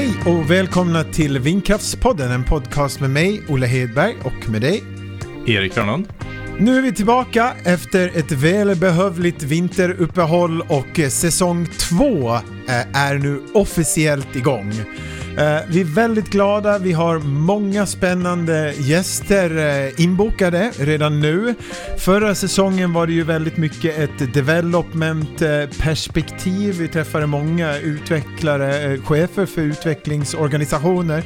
Hej och välkomna till Vindkraftspodden, en podcast med mig, Olle Hedberg, och med dig. Erik Grönlund. Nu är vi tillbaka efter ett välbehövligt vinteruppehåll och säsong två eh, är nu officiellt igång. Eh, vi är väldigt glada, vi har många spännande gäster eh, inbokade redan nu. Förra säsongen var det ju väldigt mycket ett development-perspektiv. Vi träffade många utvecklare, eh, chefer för utvecklingsorganisationer.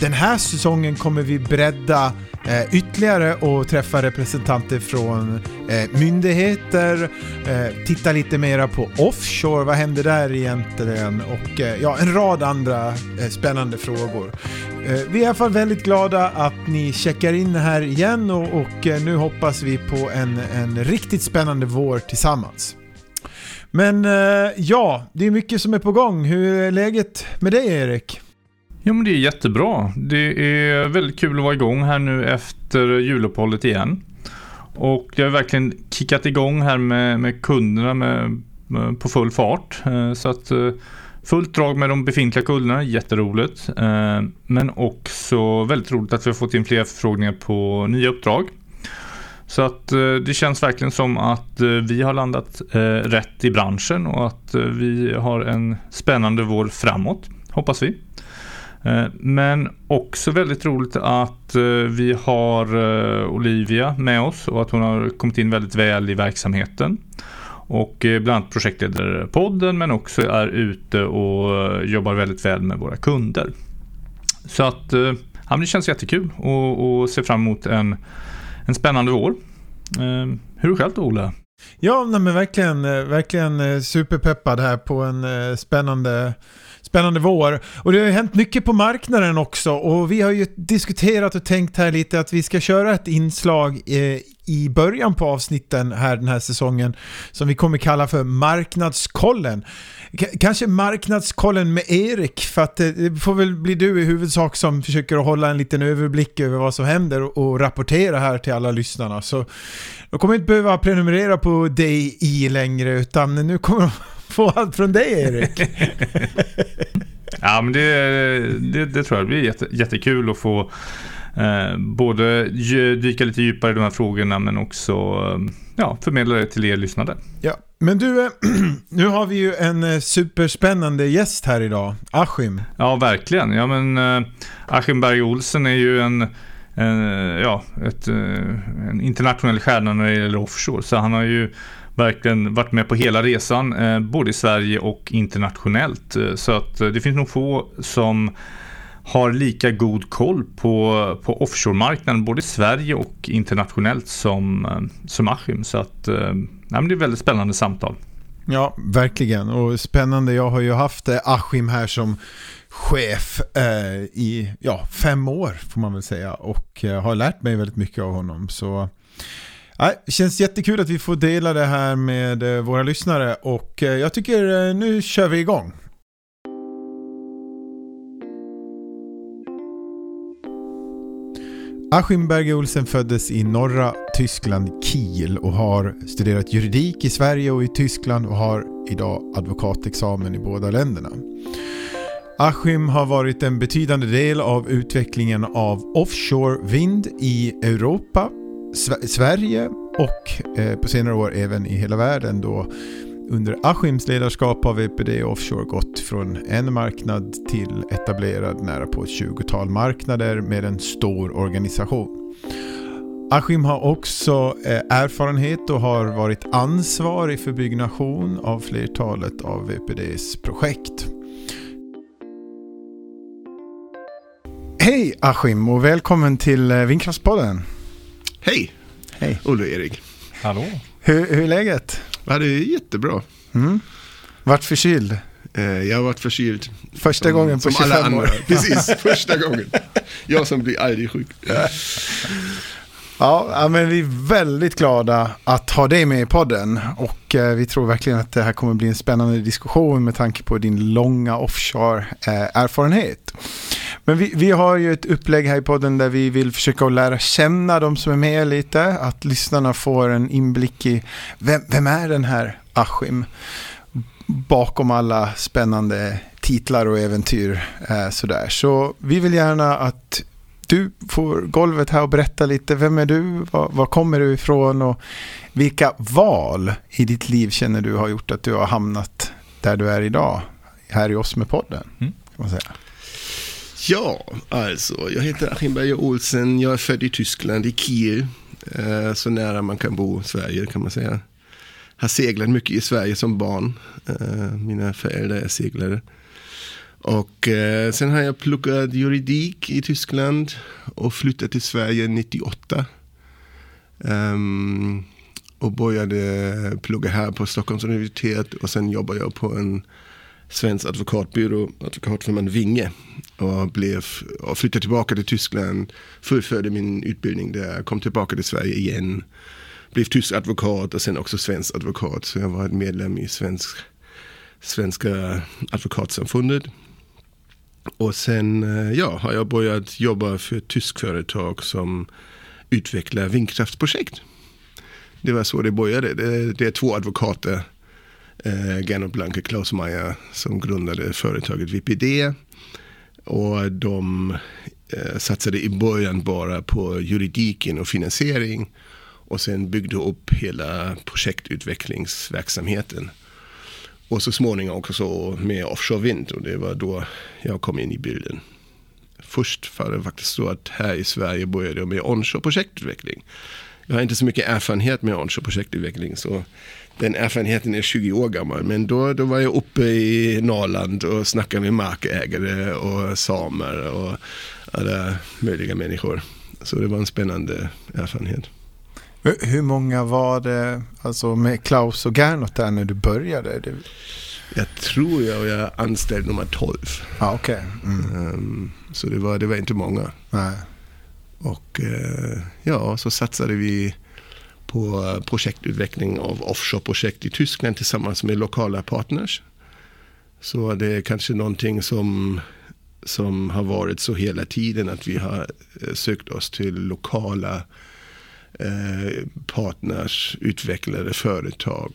Den här säsongen kommer vi bredda eh, ytterligare och träffa representanter från eh, myndigheter, eh, titta lite mera på offshore, vad händer där egentligen och eh, ja, en rad andra eh, spännande frågor. Eh, vi är i alla fall väldigt glada att ni checkar in här igen och, och eh, nu hoppas vi på en, en riktigt spännande vår tillsammans. Men eh, ja, det är mycket som är på gång. Hur är läget med dig Erik? Jo men det är jättebra. Det är väldigt kul att vara igång här nu efter juluppehållet igen. Och jag har verkligen kickat igång här med, med kunderna med, med, på full fart. Eh, så att eh, fullt drag med de befintliga kunderna, jätteroligt. Eh, men också väldigt roligt att vi har fått in fler förfrågningar på nya uppdrag. Så att det känns verkligen som att vi har landat rätt i branschen och att vi har en spännande vår framåt, hoppas vi. Eh, men också väldigt roligt att eh, vi har eh, Olivia med oss och att hon har kommit in väldigt väl i verksamheten. Och bland annat projektleder podden men också är ute och jobbar väldigt väl med våra kunder. Så att ja, det känns jättekul och, och ser fram emot en, en spännande vår. Hur är det själv då Ola? Ja, men verkligen, eh, verkligen eh, superpeppad här på en eh, spännande spännande vår. Och det har ju hänt mycket på marknaden också och vi har ju diskuterat och tänkt här lite att vi ska köra ett inslag i början på avsnitten här den här säsongen som vi kommer kalla för Marknadskollen. K kanske Marknadskollen med Erik för att eh, det får väl bli du i huvudsak som försöker att hålla en liten överblick över vad som händer och, och rapportera här till alla lyssnarna. Så de kommer inte behöva prenumerera på dig i längre utan nu kommer de få allt från dig Erik. ja men det, det, det, tror jag blir jätte, jättekul att få eh, både dyka lite djupare i de här frågorna men också eh, ja, förmedla det till er lyssnare. Ja, men du, eh, nu har vi ju en superspännande gäst här idag, Askim. Ja, verkligen. Ja, men Askim Berg Olsen är ju en en, ja, ett, en internationell stjärna när det gäller offshore. Så han har ju verkligen varit med på hela resan, både i Sverige och internationellt. Så att det finns nog få som har lika god koll på, på offshore-marknaden, både i Sverige och internationellt som, eh, som Achim. Så att, eh, ja, det är väldigt spännande samtal. Ja, verkligen. Och spännande. Jag har ju haft eh, Achim här som chef eh, i ja, fem år får man väl säga och eh, har lärt mig väldigt mycket av honom. Så Nej, det känns jättekul att vi får dela det här med eh, våra lyssnare och eh, jag tycker eh, nu kör vi igång. Askim Berge Olsen föddes i norra Tyskland, Kiel och har studerat juridik i Sverige och i Tyskland och har idag advokatexamen i båda länderna. Askim har varit en betydande del av utvecklingen av offshore vind i Europa Sverige och eh, på senare år även i hela världen då under Askims ledarskap har VPD Offshore gått från en marknad till etablerad nära på ett 20-tal marknader med en stor organisation. Askim har också eh, erfarenhet och har varit ansvarig för byggnation av flertalet av VPDs projekt. Hej Askim och välkommen till eh, Vindkraftspodden. Hej! Hej! Olle Erik. Hallå! Hur, hur är läget? Ja, det är jättebra. Mm. Vart förkyld? Eh, jag har varit förkyld. Första som, gången på 25 år. Precis, första gången. Jag som blir aldrig sjuk. Ja, men vi är väldigt glada att ha dig med i podden och eh, vi tror verkligen att det här kommer bli en spännande diskussion med tanke på din långa offshore-erfarenhet. Men vi, vi har ju ett upplägg här i podden där vi vill försöka lära känna de som är med lite. Att lyssnarna får en inblick i vem, vem är den här Askim? bakom alla spännande titlar och äventyr. Eh, sådär. Så vi vill gärna att du får golvet här och berätta lite. Vem är du? Var, var, kommer du ifrån? Och vilka val i ditt liv känner du har gjort att du har hamnat där du är idag? Här i oss med podden. Mm. Kan man säga. Ja, alltså jag heter Achim Berger Olsen. Jag är född i Tyskland, i Kiel. Eh, så nära man kan bo i Sverige kan man säga. Har seglat mycket i Sverige som barn. Eh, mina föräldrar är seglare. Och eh, sen har jag pluggat juridik i Tyskland och flyttat till Sverige 98. Um, ehm, och började plugga här på Stockholms universitet och sen jobbade jag på en svensk advokatbyrå, advokatfirman Vinge. Och, blev, och flyttade tillbaka till Tyskland, fullföljde min utbildning där, kom tillbaka till Sverige igen. Blev tysk advokat och sen också svensk advokat. Så jag var medlem i svensk, Svenska advokatsamfundet. Och sen eh, ja, har jag börjat jobba för ett tyskt företag som utvecklar vindkraftsprojekt. Det var så det började. Det, det är två advokater, eh, Gernot Blanke och Klaus Meyer, som grundade företaget VPD. Och de eh, satsade i början bara på juridiken och finansiering. Och sen byggde upp hela projektutvecklingsverksamheten. Och så småningom också med offshore vind och det var då jag kom in i bilden. Först var det faktiskt så att här i Sverige började jag med onshore projektutveckling. Jag har inte så mycket erfarenhet med onshore projektutveckling så den erfarenheten är 20 år gammal. Men då, då var jag uppe i Norrland och snackade med markägare och samer och alla möjliga människor. Så det var en spännande erfarenhet. Hur många var det alltså med Klaus och Gernot där när du började? Jag tror jag var anställd nummer 12. Ah, okay. Mm. Um, så det var, det var inte många. Nej. Och uh, ja, så satsade vi på projektutveckling av offshore-projekt i Tyskland tillsammans med lokala partners. Så det är kanske någonting som, som har varit så hela tiden att vi har eh, sökt oss till lokala Eh, Eh, partners, utvecklade företag.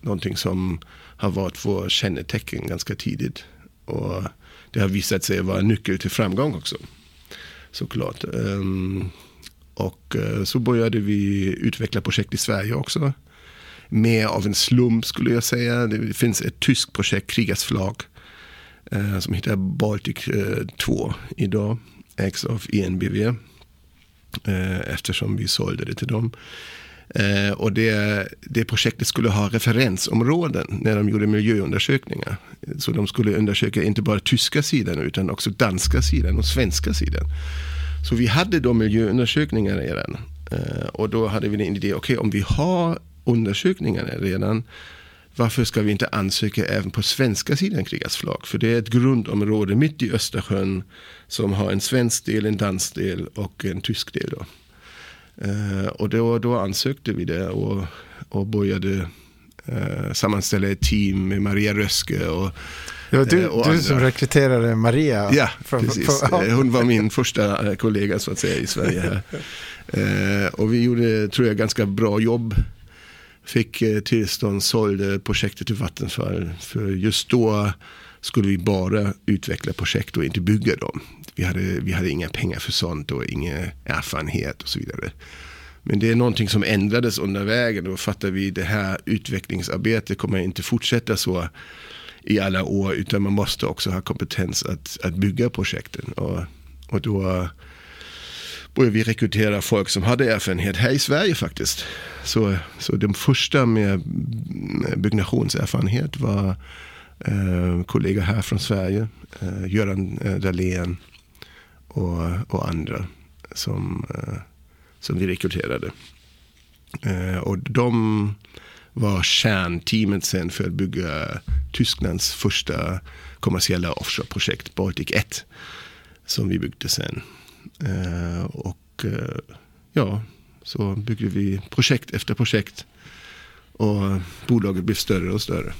Någonting som har varit vår kännetecken ganska tidigt. Och det har visat sig vara nyckel till framgång också. Såklart. Ehm, och eh, så började vi utveckla projekt i Sverige också. Mer av en slump skulle jag säga. Det finns ett tyskt projekt, Krigars eh, som heter Baltic 2 idag. Ägs av ENBV. Eh, eftersom vi sålde det till dem. Eh, och det, det projektet skulle ha referensområden när de gjorde miljöundersökningar. Så de skulle undersöka inte bara tyska sidan utan också danska sidan och svenska sidan. Så vi hade då miljöundersökningar redan. Eh, och då hade vi en idé, okej okay, om vi har undersökningarna redan varför ska vi inte ansöka även på svenska sidan krigasflagg? För det är ett grundområde mitt i Östersjön som har en svensk del, en dansk del och en tysk del. Då. Uh, och då, då ansökte vi det och, och började uh, sammanställa ett team med Maria Röske och det var du, uh, du som rekryterade Maria? Ja, för, precis. För, Hon var min första kollega så att säga i Sverige. Här. och vi gjorde, tror jag, ganska bra jobb fick eh, tillstånd, sålde projektet till Vattenfall. För just då skulle vi bara utveckla projekt och inte bygga dem. Vi hade, vi hade inga pengar för sånt och ingen erfarenhet och så vidare. Men det är någonting som ändrades under vägen. Då fattade vi det här utvecklingsarbetet kommer inte fortsätta så i alla år. Utan man måste också ha kompetens att, att bygga projekten. Och, och då började vi rekrytera folk som hade erfarenhet här i Sverige faktiskt. Så, så de första med byggnationserfarenhet var eh, kollegor här från Sverige. Eh, Göran eh, Dahlén och, och andra som, eh, som vi rekryterade. Eh, och de var kärnteamet sen för att bygga Tysklands första kommersiella offshoreprojekt Baltic 1. Som vi byggde sen. Eh, och eh, ja, så byggde vi projekt efter projekt. Och bolaget blev större och större.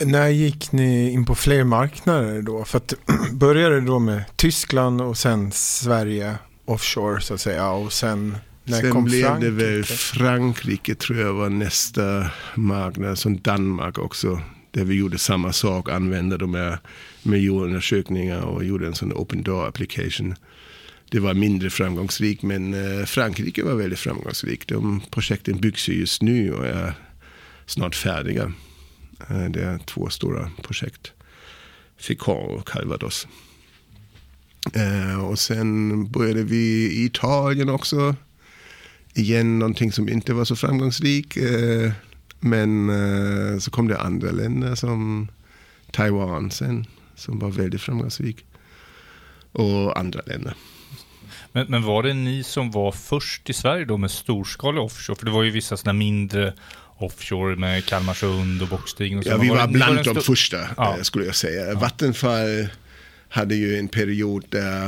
När gick ni in på fler marknader då? För att började då med Tyskland och sen Sverige offshore så att säga. Och sen när sen kom blev Frankrike? det väl Frankrike tror jag var nästa marknad. Som Danmark också där vi gjorde samma sak, använde de här miljöundersökningar och gjorde en sån open door application. Det var mindre framgångsrikt men eh, Frankrike var väldigt framgångsrikt. De projekten byggs ju just nu och är snart färdiga. Eh, det är två stora projekt. Ficon och Calvados. Eh, och sen började vi i Italien också. Igen någonting som inte var så framgångsrikt. Men så kom det andra länder som Taiwan sen som var väldigt framgångsrikt. Och andra länder. Men, men, var det ni som var först i Sverige då med storskalig offshore? För det var ju vissa sådana mindre offshore med Kalmarsund och Bockstigen. Och så. Ja, vi var, var bland var de första ja. Eh, skulle jag säga. Ja. Vattenfall hade ju en period där,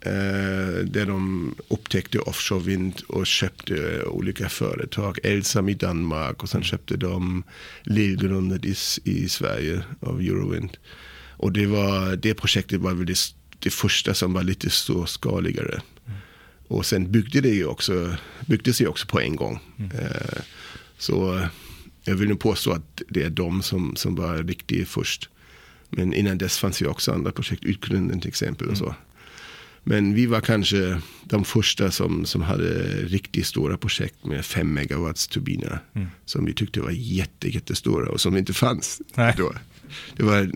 eh, där de upptäckte offshore vind och köpte olika företag. Elsam i Danmark och sen köpte de Lillgrundet i, i Sverige av Eurowind. Och det, var, det projektet var väl det, det första som var lite storskaligare. Mm. Och sen byggde det ju också, byggdes ju också på en gång. Mm. Eh, så jag vill nu påstå att det är de som, som var riktigt först. Men innan dess fanns ju också andra projekt, Utgrunden till exempel. och så. Mm. Men vi var kanske de första som, som hade riktigt stora projekt med 5 megawatts turbiner. Mm. Som vi tyckte var jätte, jättestora och som inte fanns Nej. då det var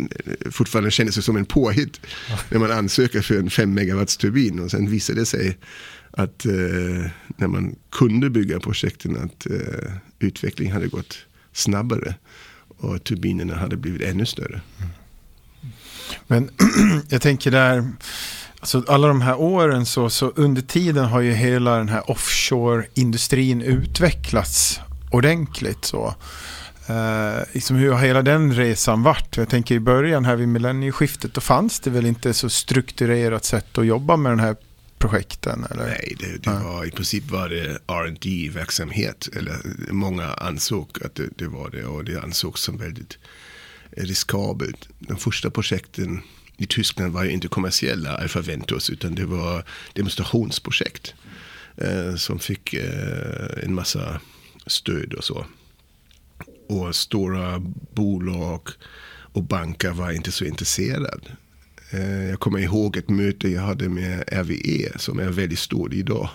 fortfarande kändes det som en påhitt när man ansöker för en 5 megawatts turbin och sen visade det sig att eh, när man kunde bygga projekten att eh, utvecklingen hade gått snabbare och turbinerna hade blivit ännu större. Men jag tänker där, alltså alla de här åren så, så under tiden har ju hela den här offshore-industrin utvecklats ordentligt. så. Uh, liksom hur har hela den resan varit? Jag tänker i början här vid millennieskiftet, då fanns det väl inte så strukturerat sätt att jobba med den här projekten? Eller? Nej, det, det var, i princip var det R&D verksamhet Eller många ansåg att det, det, var det och det ansågs som väldigt riskabelt. De första projekten i Tyskland var ju inte kommersiella Alpha Ventus utan det var demonstrationsprojekt. Eh, som fick eh, en massa stöd och så och stora bolag och banker var inte så intresserade. Eh, jag kommer ihåg ett möte jag hade med RWE som är väldigt stort idag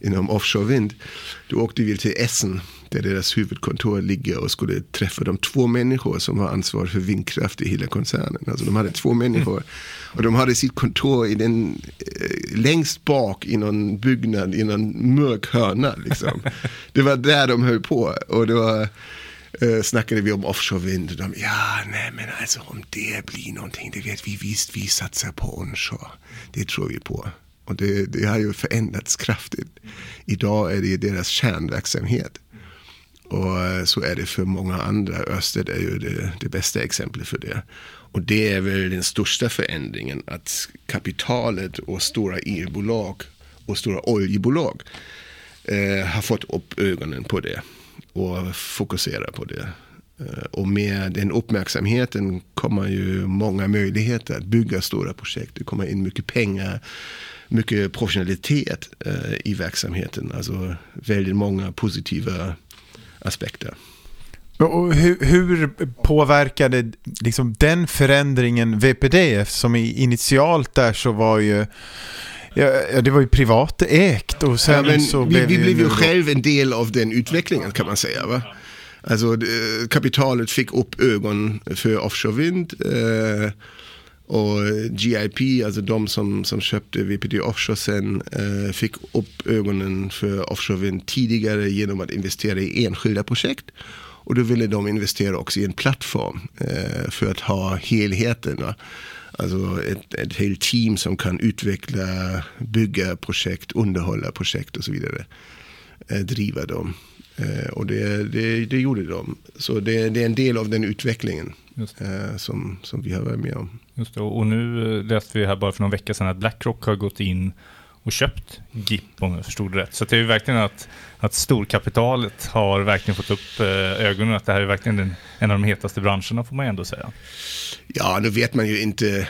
inom offshore vind. Då åkte vi till Essen där deras huvudkontor ligger och skulle träffa de två människor som var ansvariga för vindkraft i hela koncernen. Alltså de hade två människor och de hade sitt kontor i den, eh, längst bak i någon byggnad i någon mörk hörna. Liksom. Det var där de höll på och det var äh, snackade vi om offshore-vind. De, ja, nej men alltså om det blir någonting, det vet vi visst, vi satsar på onshore. Det tror vi på. Och det, det har ju förändrats kraftigt. Idag är det deras kärnverksamhet. Och äh, så är det för många andra. Östet är ju det, det bästa exemplet för det. Och det är väl den största förändringen. Att kapitalet och stora elbolag och stora oljebolag eh, har fått upp ögonen på det och fokusera på det. Eh, och med den uppmärksamheten kommer ju många möjligheter att bygga stora projekt. Det kommer in mycket pengar, mycket professionalitet eh, i verksamheten. Alltså väldigt många positiva aspekter. Och hur, hur påverkade liksom den förändringen VPD? Som initialt där så var ju Ja, det var ju privatägt och sen ja, så vi, blev vi blev ju själv en del av den utvecklingen kan man säga. Va? Alltså kapitalet fick upp ögon för offshore vind. Eh, och GIP, alltså de som, som köpte VPD Offshore sen, eh, fick upp ögonen för offshore vind tidigare genom att investera i enskilda projekt. Och då ville de investera också i en plattform eh, för att ha helheten. Va? Alltså ett, ett helt team som kan utveckla, bygga projekt, underhålla projekt och så vidare. Eh, driva dem. Eh, och det, det, det, gjorde de. Så det, det, är en del av den utvecklingen eh, som, som vi har varit med om. Just det, och nu läste vi här bara för någon vecka sedan att Blackrock har gått in och köpt GIP om jag förstod det rätt. Så det är ju verkligen att, att storkapitalet har verkligen fått upp eh, ögonen att det här är verkligen en, en av de hetaste branscherna får man ändå säga. Ja, nu vet man ju inte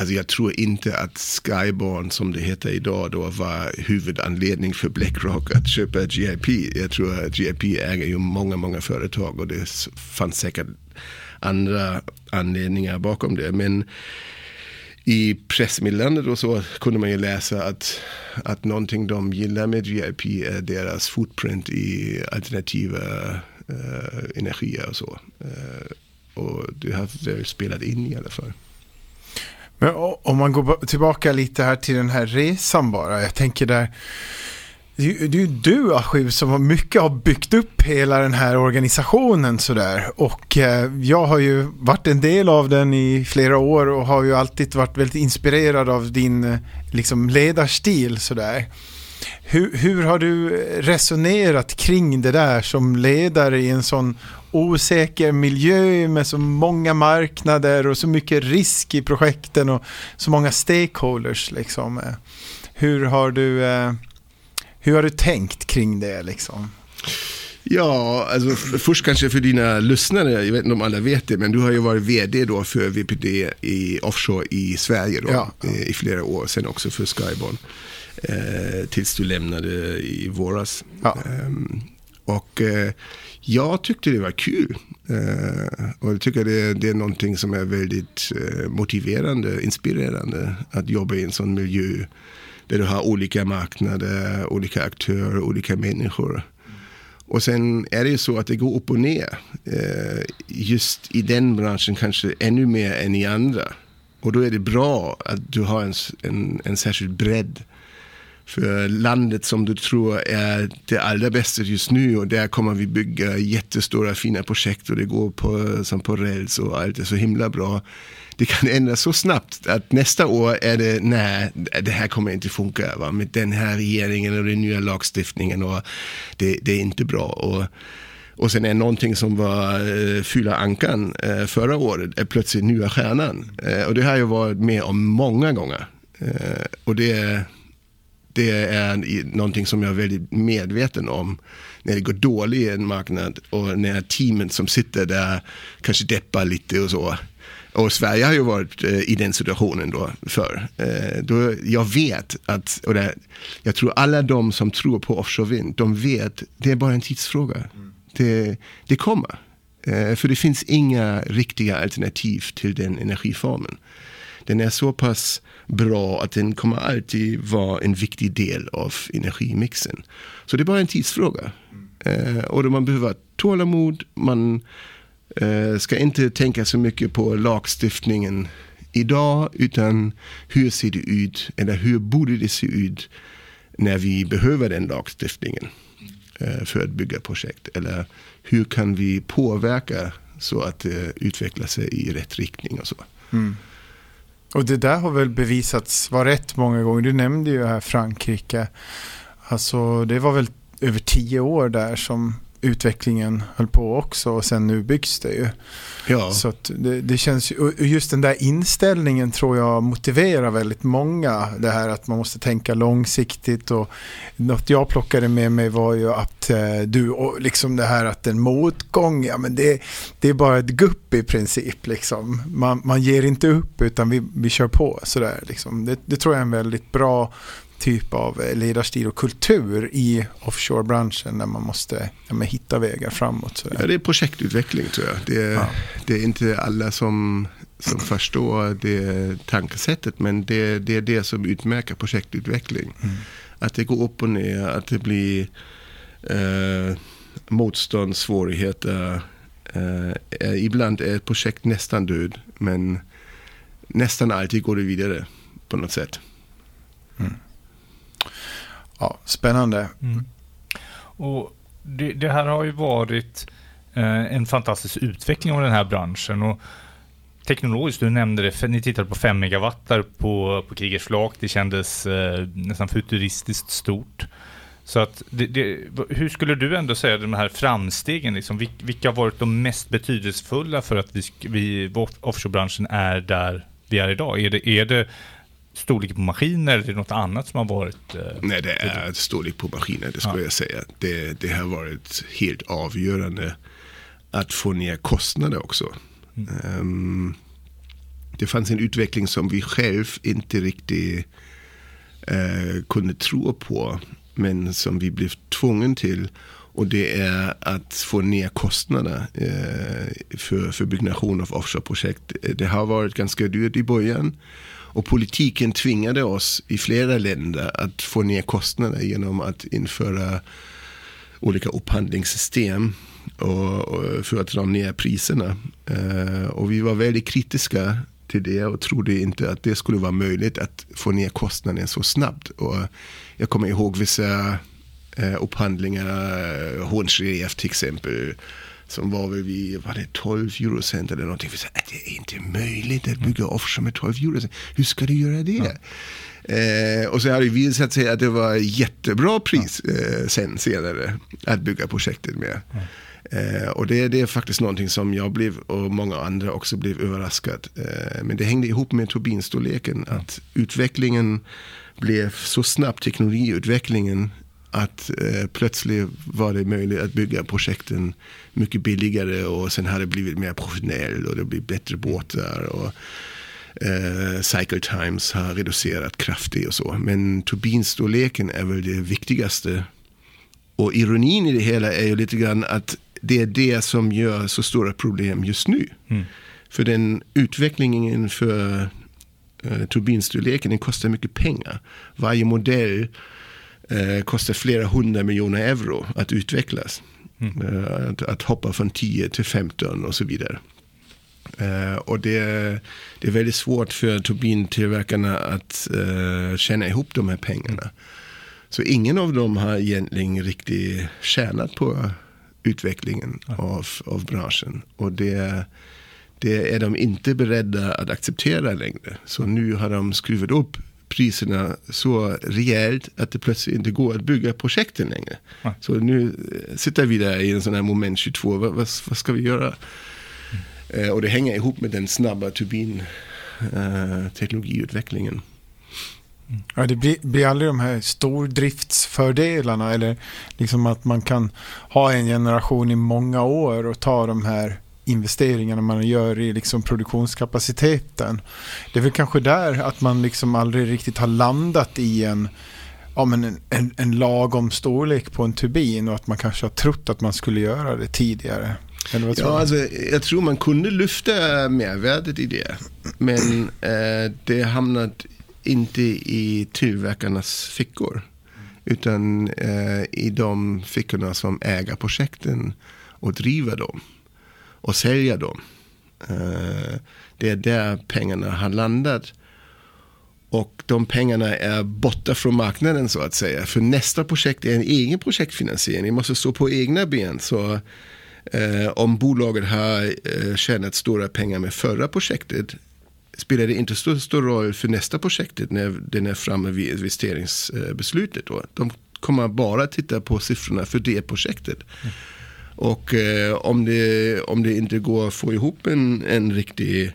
Alltså jag tror inte att Skyborn, som det heter idag, då var huvudanledning för Blackrock att köpa GIP. Jag tror att GIP äger ju många, många företag och det fanns säkert andra anledningar bakom det. Men i pressmeddelandet och så kunde man ju läsa att, att någonting de gillar med GIP är deras footprint i alternativa uh, energier och så. Uh, och det har väl spelat in i alla fall. Men om man går tillbaka lite här till den här resan bara. Jag tänker där. Det är ju du Ashiv som har mycket har byggt upp hela den här organisationen sådär. Och eh, jag har ju varit en del av den i flera år och har ju alltid varit väldigt inspirerad av din eh, liksom, ledarstil sådär. Hur, hur har du eh, resonerat kring det där som ledare i en sån osäker miljö med så många marknader och så mycket risk i projekten och så många stakeholders. Liksom. Eh, hur, har du, eh, hur har du tänkt kring det? Liksom? Ja, alltså först kanske för dina lyssnare, jag vet inte om alla vet det, men du har ju varit vd då för VPD i offshore i Sverige då, ja, ja. i flera år, sen också för Skyborn. Eh, tills du lämnade i våras. Ja. Eh, och eh, jag tyckte det var kul. Eh, och jag tycker det, det är någonting som är väldigt eh, motiverande, inspirerande. Att jobba i en sån miljö där du har olika marknader, olika aktörer, olika människor. Och sen är det ju så att det går upp och ner. Eh, just i den branschen kanske ännu mer än i andra. Och då är det bra att du har en, en, en särskild bredd för landet som du tror är det allra bästa just nu och där kommer vi bygga jättestora fina projekt och det går på, som på räls och allt är så himla bra. Det kan ändras så snabbt att nästa år är det, nej, det här kommer inte funka va? med den här regeringen och den nya lagstiftningen och det, det är inte bra. Och, och sen är någonting som var eh, fylla ankan eh, förra året är plötsligt nya stjärnan. Eh, och det har jag varit med om många gånger. Eh, och det är det är någonting som jag är väldigt medveten om när det går dåligt i en marknad och när teamet som sitter där kanske deppar lite och så. Och Sverige har ju varit eh, i den situationen då för. Eh, då jag vet att, och det, jag tror alla de som tror på offshore vind, de vet det är bara en tidsfråga. Mm. Det, det kommer. Eh, för det finns inga riktiga alternativ till den energiformen. Den är så pass bra att den kommer alltid vara en viktig del av energimixen. Så det är bara en tidsfråga. Mm. och då man behöver tålamod, man eh, Eh, ska inte tänka så mycket på lagstiftningen idag, utan hur ser det ut, eller hur borde det se ut när vi behöver den lagstiftningen eh, för att bygga projekt? Eller hur kan vi påverka så att eh, det utvecklar sig i rätt riktning och så. Mm. Och det där har väl bevisats vara rätt många gånger. Du nämnde ju här Frankrike. Alltså det var väl över tio år där som utvecklingen höll på också och sen nu byggs det ju. Ja. Så det, det, känns ju, just den där inställningen tror jag motiverar väldigt många. Det här att man måste tänka långsiktigt och något jag plockade med mig var ju att eh, du, och liksom det här att en motgång, ja men det, det är bara ett gupp i princip liksom. Man, man ger inte upp utan vi, vi kör på sådär liksom. Det, det tror jag är en väldigt bra typ av eh, ledarstil och kultur i offshore-branschen när man måste ja, hitta vägar framåt. Ja, det är projektutveckling tror jag. Det är, ja. det är inte alla som, som förstår det tankesättet men det, det är det som utmärker projektutveckling. Mm. Att det går upp och ner, att det blir eh, motstånd, svårigheter. Eh, ibland är ett projekt nästan död men nästan alltid går det vidare på något sätt. Ja, spännande. Mm. Och det, det, här har ju varit eh, en fantastisk utveckling av den här branschen. Och teknologiskt, du nämnde det, ni tittade på 5 megawatt på, på Kriegers flak. Det kändes eh, nästan futuristiskt stort. Så att det, det, hur skulle du ändå säga de här framstegen, liksom, vilka har varit de mest betydelsefulla för att vi, vi offshorebranschen är där vi är idag? Är det, är det storlek på maskiner eller något annat som har varit? Eh, Nej, det är storlek på maskiner, det skulle ja. jag säga. Det, det har varit helt avgörande att få ner kostnader också. Mm. Um, det fanns en utveckling som vi själv inte riktigt eh, kunde tro på. Men som vi blev tvungna till. Och det är att få ner kostnaderna eh, för, för byggnation av offshore-projekt. Det har varit ganska dyrt i början. Och politiken tvingade oss i flera länder att få ner kostnader genom att införa olika upphandlingssystem och, och för att dra ner priserna. Uh, och vi var väldigt kritiska till det och trodde inte att det skulle vara möjligt att få ner kostnaden så snabbt. Och jag kommer ihåg vissa uh, upphandlingar, eh, Hornsreef till exempel, som var väl vid var det 12 eurocent eller någonting. Vi sa att det är inte möjligt att bygga offshore med 12 eurocent. Hur ska du göra det? Ja. Eh, och så har det visat sig att det var jättebra pris eh, sen senare att bygga projektet med. Ja. Eh, och det, det, är faktiskt någonting som jag blev och många andra också blev överraskad. Eh, men det hängde ihop med turbinstorleken. Ja. Att utvecklingen blev så snabb, teknologiutvecklingen att eh, plötsligt var det möjligt att bygga projekten mycket billigare och sen har det blivit mer professionellt och det blir bättre båtar. Och, eh, cycle times har reducerat kraftigt och så. Men turbinstorleken är väl det viktigaste. Och ironin i det hela är ju lite grann att det är det som gör så stora problem just nu. Mm. För den utvecklingen för eh, turbinstorleken den kostar mycket pengar. Varje modell eh, kostar flera hundra miljoner euro att utvecklas. Mm. Eh, att, att, hoppa från 10 till 15 och så vidare. Eh, och det, det är väldigt svårt för turbintillverkarna att eh, tjäna ihop de här pengarna. Mm. Så ingen av dem har egentligen riktigt tjänat på utvecklingen mm. av, av branschen. Och det, det är de inte beredda att acceptera längre. Så nu har de skruvat upp priserna så rejält att det plötsligt inte går att bygga projekten längre. Ja. Så nu eh, sitter vi där i en sån här moment 22. Vad, vad, vad ska vi göra? Mm. Eh, och det hänger ihop med den snabba turbinteknologiutvecklingen. Eh, mm. Ja, det blir, blir aldrig de här stordriftsfördelarna eller liksom att man kan ha en generation i många år och ta de här investeringarna man gör i liksom produktionskapaciteten. Det är väl kanske där att man liksom aldrig riktigt har landat i en, ja, men en, en, en lagom storlek på en turbin och att man kanske har trott att man skulle göra det tidigare. ja, alltså, jag tror man kunde lyfta mervärdet i det. Men eh, det hamnat inte i tillverkarnas fickor. Utan eh, i de fickorna som äger projekten och driver dem och sälja dem. Eh, det är där pengarna har landat. Och de pengarna är borta från marknaden så att säga. För nästa projekt är en egen projektfinansiering. Ni måste stå på egna ben. Så eh, om bolaget har eh, tjänat stora pengar med förra projektet spelar det inte så stor roll för nästa projektet när den är framme vid investeringsbeslutet. Då. De kommer bara titta på siffrorna för det projektet. Mm. Och eh, om, det, om det inte går att få ihop en, en riktig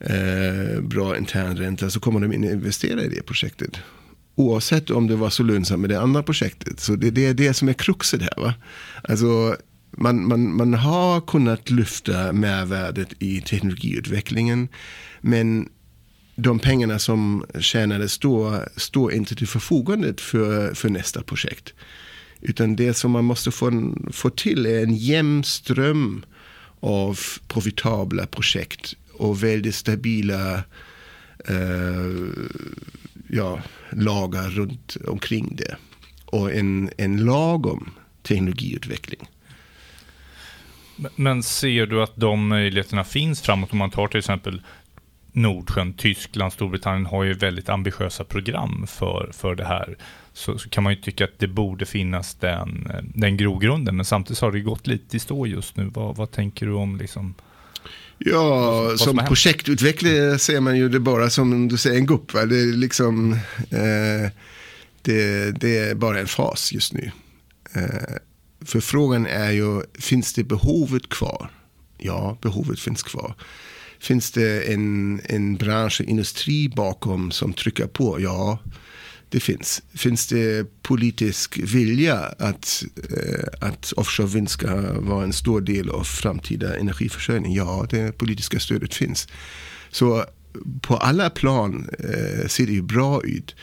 eh, bra internränta så kommer de investera i det projektet. Oavsett om det var så lönsamt med det andra projektet. Så det, det är det som är kruxet här. Va? Alltså, man, man, man har kunnat lyfta mervärdet i teknologiutvecklingen. Men de pengarna som tjänades då står inte till förfogande för, för nästa projekt. Utan det som man måste få, få till är en jämn ström av profitabla projekt och väldigt stabila eh, ja, lagar runt omkring det. Och en, en lagom teknologiutveckling. Men ser du att de möjligheterna finns framåt om man tar till exempel Nordsjön, Tyskland, Storbritannien har ju väldigt ambitiösa program för, för det här så, så, kan man ju tycka att det borde finnas den, den grogrunden. Men samtidigt har det gått lite i stå just nu. Vad, vad tänker du om liksom Ja, som, som projektutvecklare ser man ju det bara som du säger en gupp. Va? Det, är liksom, eh, det, det, är bara en fas just nu. Eh, för frågan är ju, finns det behovet kvar? Ja, behovet finns kvar. Finns det en, en bransch, en industri bakom som trycker på? Ja, det finns. Finns det politisk vilja att, eh, att offshore vind ska vara en stor del av framtida energiförsörjning? Ja, det politiska stödet finns. Så på alla plan eh, ser det ju bra ut.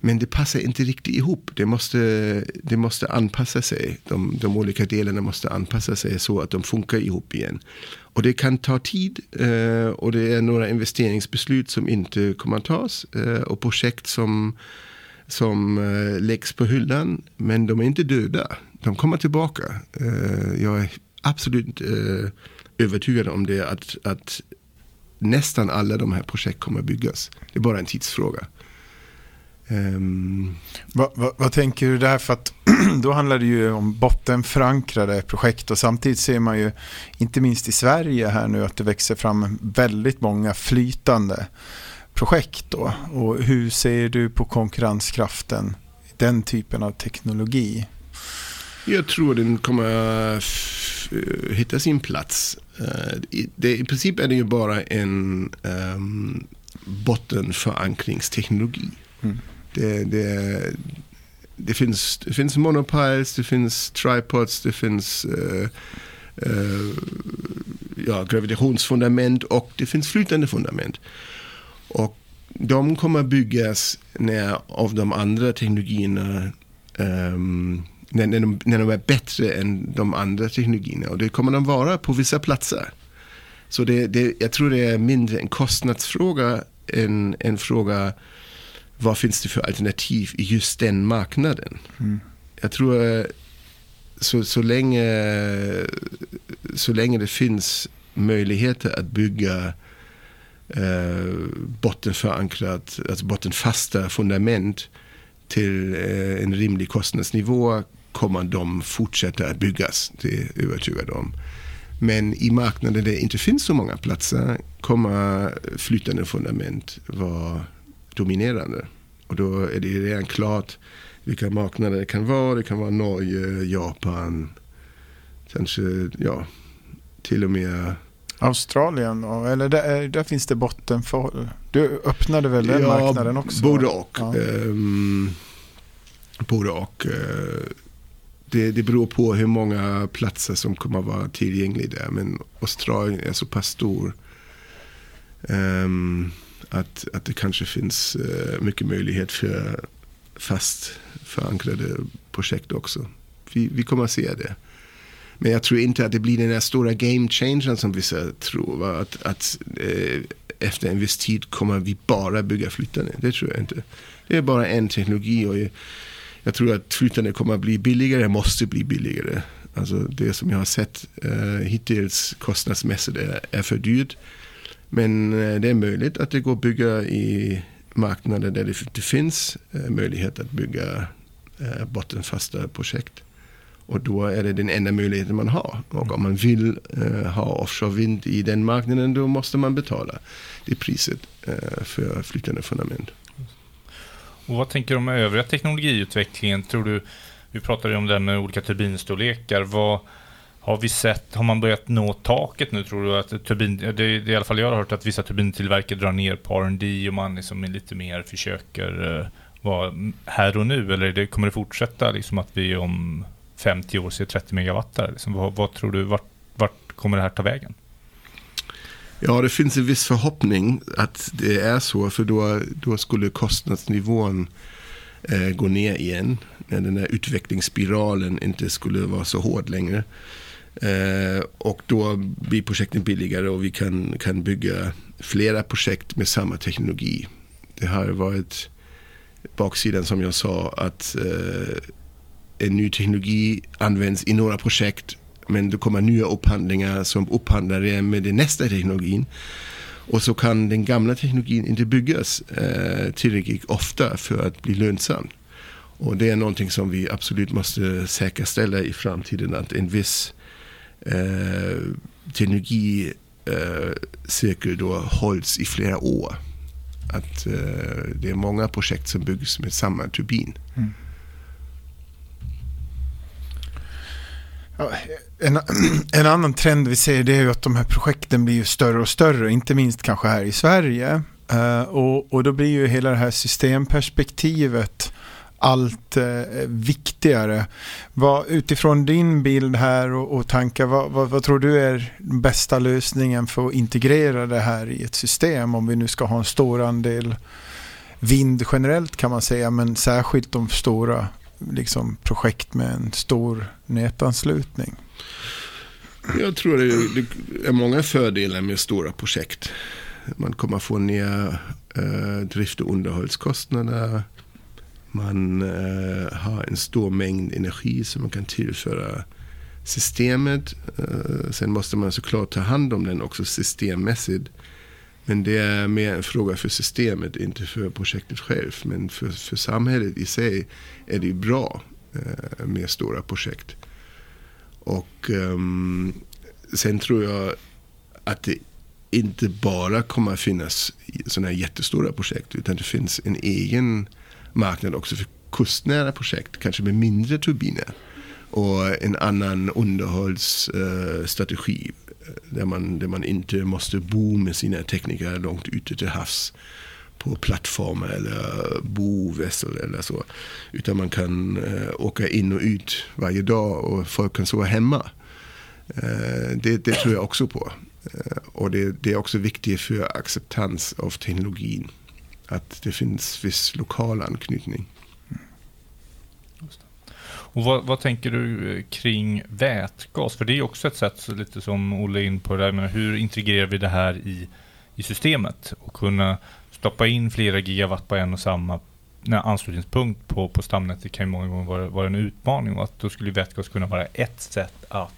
Men det passar inte riktigt ihop. Det måste, det måste anpassa sig. De, de olika delarna måste anpassa sig så att de funkar ihop igen. Och det kan ta tid eh, och det är några investeringsbeslut som inte kommer att tas eh, och projekt som, som eh, läggs på hyllan. Men de är inte döda. De kommer tillbaka. Eh, jag är absolut eh, övertygad om det att, att nästan alla de här projekt kommer byggas. Det är bara en tidsfråga. Um... Va, va, vad tänker du där? För att då handlar det ju om bottenförankrade projekt och samtidigt ser man ju, inte minst i Sverige här nu, att det växer fram väldigt många flytande projekt då. Och hur ser du på konkurrenskraften i den typen av teknologi? Jag tror den kommer hitta sin plats. Eh, det, I princip är det ju bara en um, bottenförankringsteknologi. Mm. Det, det, det, finns, det finns monopiles, det finns tripods, det finns uh, uh, ja, gravitationsfundament och det finns flytande fundament. Och de kommer byggas när av de andra teknologierna um, när, när, de, när de är bättre än de andra teknologierna. Och det kommer de vara på vissa platser. Så det, det, jag tror det är mindre en kostnadsfråga än en fråga vad finns det för alternativ i just den marknaden. Mm. Jag tror så, så, länge, så länge det finns möjligheter att bygga eh, bottenförankrat, alltså bottenfasta fundament till eh, en rimlig kostnadsnivå kommer de fortsätta att byggas. Det är jag övertygad om. Men i marknader där det inte finns så många platser kommer flytande fundament vara dominerande. Och då är det redan klart vilka marknader det kan vara. Det kan vara Norge, Japan, kanske ja, till och med Australien, eller där, där, finns det botten för... Du öppnade väl den ja, marknaden också? Både och. Ja. Um, både och. Uh, det, det beror på hur många platser som kommer att vara tillgängliga där. Men Australien är så pass stor um, att, att det kanske finns uh, mycket möjlighet för fast förankrade projekt också. Vi, vi kommer att se det. Men jag tror inte att det blir den här stora game changern som vissa tror. Va? Att, att eh, efter en viss tid kommer vi bara bygga flytande. Det tror jag inte. Det är bara en teknologi och jag tror att flytande kommer att bli billigare, måste bli billigare. Alltså det som jag har sett eh, hittills kostnadsmässigt är, är för dyrt. Men eh, det är möjligt att det går att bygga i marknader där det, det finns eh, möjlighet att bygga eh, bottenfasta projekt. Och då är det den enda möjligheten man har. Och om man vill eh, ha offshore vind i den marknaden då måste man betala det priset eh, för flytande fundament. Och vad tänker du om övriga teknologiutvecklingen? Tror du, vi pratade ju om det med olika turbinstorlekar. Vad, har vi sett, har man börjat nå taket nu tror du? Att turbin, det, det är i alla fall jag har hört att vissa turbintillverkare drar ner på R&D och man liksom lite mer försöker eh, vara här och nu. Eller det, kommer det fortsätta liksom att vi om 50 år se 30 megawatt där? Liksom, vad, vad, tror du, vart, vart kommer det här ta vägen? Ja, det finns en viss förhoppning att det är så, för då, då skulle kostnadsnivån eh, gå ner igen. När den här utvecklingsspiralen inte skulle vara så hård längre. Eh, och då blir projekten billigare och vi kan, kan bygga flera projekt med samma teknologi. Det har varit baksidan som jag sa att eh, en ny teknologi används i några projekt men det kommer nya upphandlingar som upphandlar det med den nästa teknologin. Och så kan den gamla teknologin inte byggas eh, tillräckligt ofta för att bli lönsam. Och det är någonting som vi absolut måste säkerställa i framtiden att en viss eh, teknologicirkel eh, då hålls i flera år. Att eh, det är många projekt som byggs med samma turbin. Mm. En, en, annan trend vi ser det är ju att de här projekten blir ju större och större, inte minst kanske här i Sverige. Uh, och, och då blir ju hela det här systemperspektivet allt eh, viktigare. Vad, utifrån din bild här och, och tankar, vad, vad, vad, tror du är den bästa lösningen för att integrera det här i ett system om vi nu ska ha en stor andel vind generellt kan man säga, men särskilt de stora liksom, projekt med en stor nätanslutning? Jag tror det är många fördelar med stora projekt. Man kommer få ner eh, drift och underhållskostnader. Man eh, har en stor mängd energi som man kan tillföra systemet. Eh, sen måste man såklart ta hand om den också systemmässigt. Men det är mer en fråga för systemet, inte för projektet själv. Men för, för samhället i sig är det bra eh, med stora projekt. Och um, sen tror jag att det inte bara kommer att finnas sådana här jättestora projekt. Utan det finns en egen marknad också för kustnära projekt. Kanske med mindre turbiner. Och en annan underhållsstrategi. Eh, där, man, där man inte måste bo med sina tekniker långt ute till havs på plattformar eller bovässel eller så. Utan man kan uh, åka in och ut varje dag och folk kan sova hemma. Uh, det, det, tror jag också på. Uh, och det, det, är också viktigt för acceptans av teknologin. Att det finns viss lokal anknytning. Och vad, vad, tänker du eh, kring vätgas? För det är också ett sätt, lite som Olle är in på, det där, men hur integrerar vi det här i, i systemet? Och kunna stoppa in flera gigawatt på en och samma anslutningspunkt på, på stamnätet kan ju många gånger vara, vara en utmaning och att då skulle vätgas kunna vara ett sätt att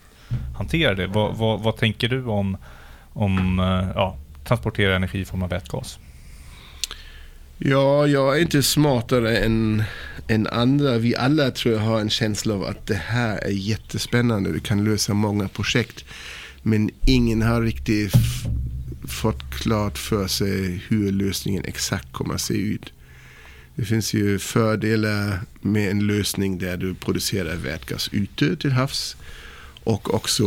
hantera det. Vad, vad, vad tänker du om, om eh, ja, transportera energi i form av vätgas? Ja, jag är inte smartare än, än andra. Vi alla tror jag har en känsla av att det här är jättespännande. Vi kan lösa många projekt. Men ingen har riktigt fått klart för sig hur lösningen exakt kommer att se ut. Det finns ju fördelar med en lösning där du producerar vätgas ute till havs och också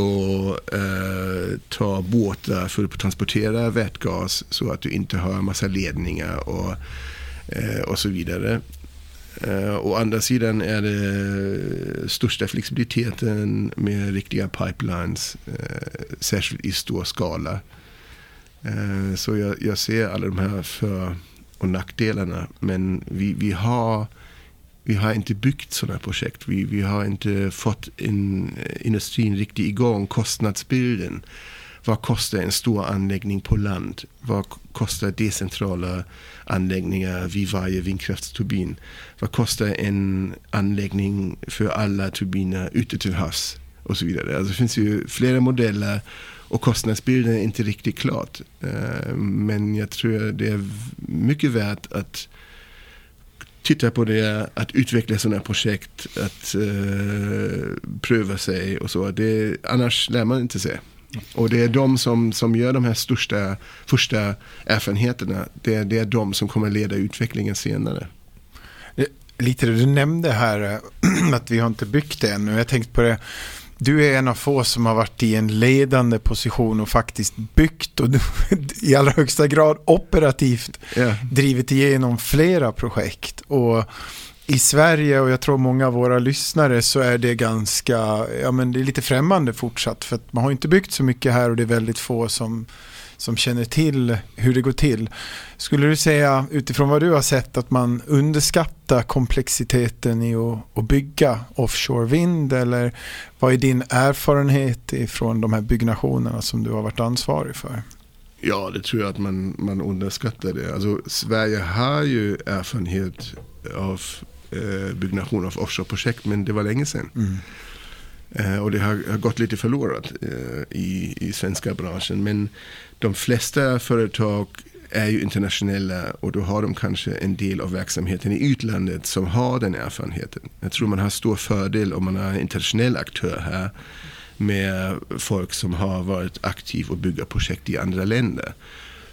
eh, ta båtar för att transportera vätgas så att du inte har en massa ledningar och, eh, och så vidare. Eh, å andra sidan är det största flexibiliteten med riktiga pipelines, eh, särskilt i stor skala. Eh, så jag, jag, ser alla de här för och nackdelarna. Men vi, vi, har, vi har inte byggt sådana projekt. Vi, vi har inte fått in, eh, industrin riktigt igång kostnadsbilden. Vad kostar en stor anläggning på land? Vad kostar decentrala anläggningar vid varje vindkraftsturbin? Vad kostar en anläggning för alla turbiner ute till havs? Och så vidare. Alltså det finns ju flera modeller och kostnadsbilden är inte riktigt klart. Eh, men jag tror det är mycket värt att titta på det, att utveckla sådana projekt, att uh, pröva sig och så. Det, annars lär man inte sig. Och det är de som, som gör de här största, första erfarenheterna. Det, det är de som kommer leda utvecklingen senare. Eh, Lite det du nämnde här, eh, att vi har inte byggt det ännu. Jag tänkte på det du är en av få som har varit i en ledande position och faktiskt byggt och i allra högsta grad operativt yeah. drivit igenom flera projekt. Och i Sverige och jag tror många av våra lyssnare så är det ganska, ja men det är lite främmande fortsatt för att man har inte byggt så mycket här och det är väldigt få som som känner till hur det går till. Skulle du säga utifrån vad du har sett att man underskattar komplexiteten i att, att bygga offshore vind eller vad är din erfarenhet ifrån de här byggnationerna som du har varit ansvarig för? Ja, det tror jag att man, man underskattar det. Alltså, Sverige har ju erfarenhet av eh, byggnation av offshore-projekt men det var länge sedan. Mm. Eh, och det har, har, gått lite förlorat eh, i, i svenska branschen. Men de flesta företag är ju internationella och då har de kanske en del av verksamheten i utlandet som har den erfarenheten. Jag tror man har stor fördel om man är en internationell aktör här med folk som har varit aktiva och bygga projekt i andra länder.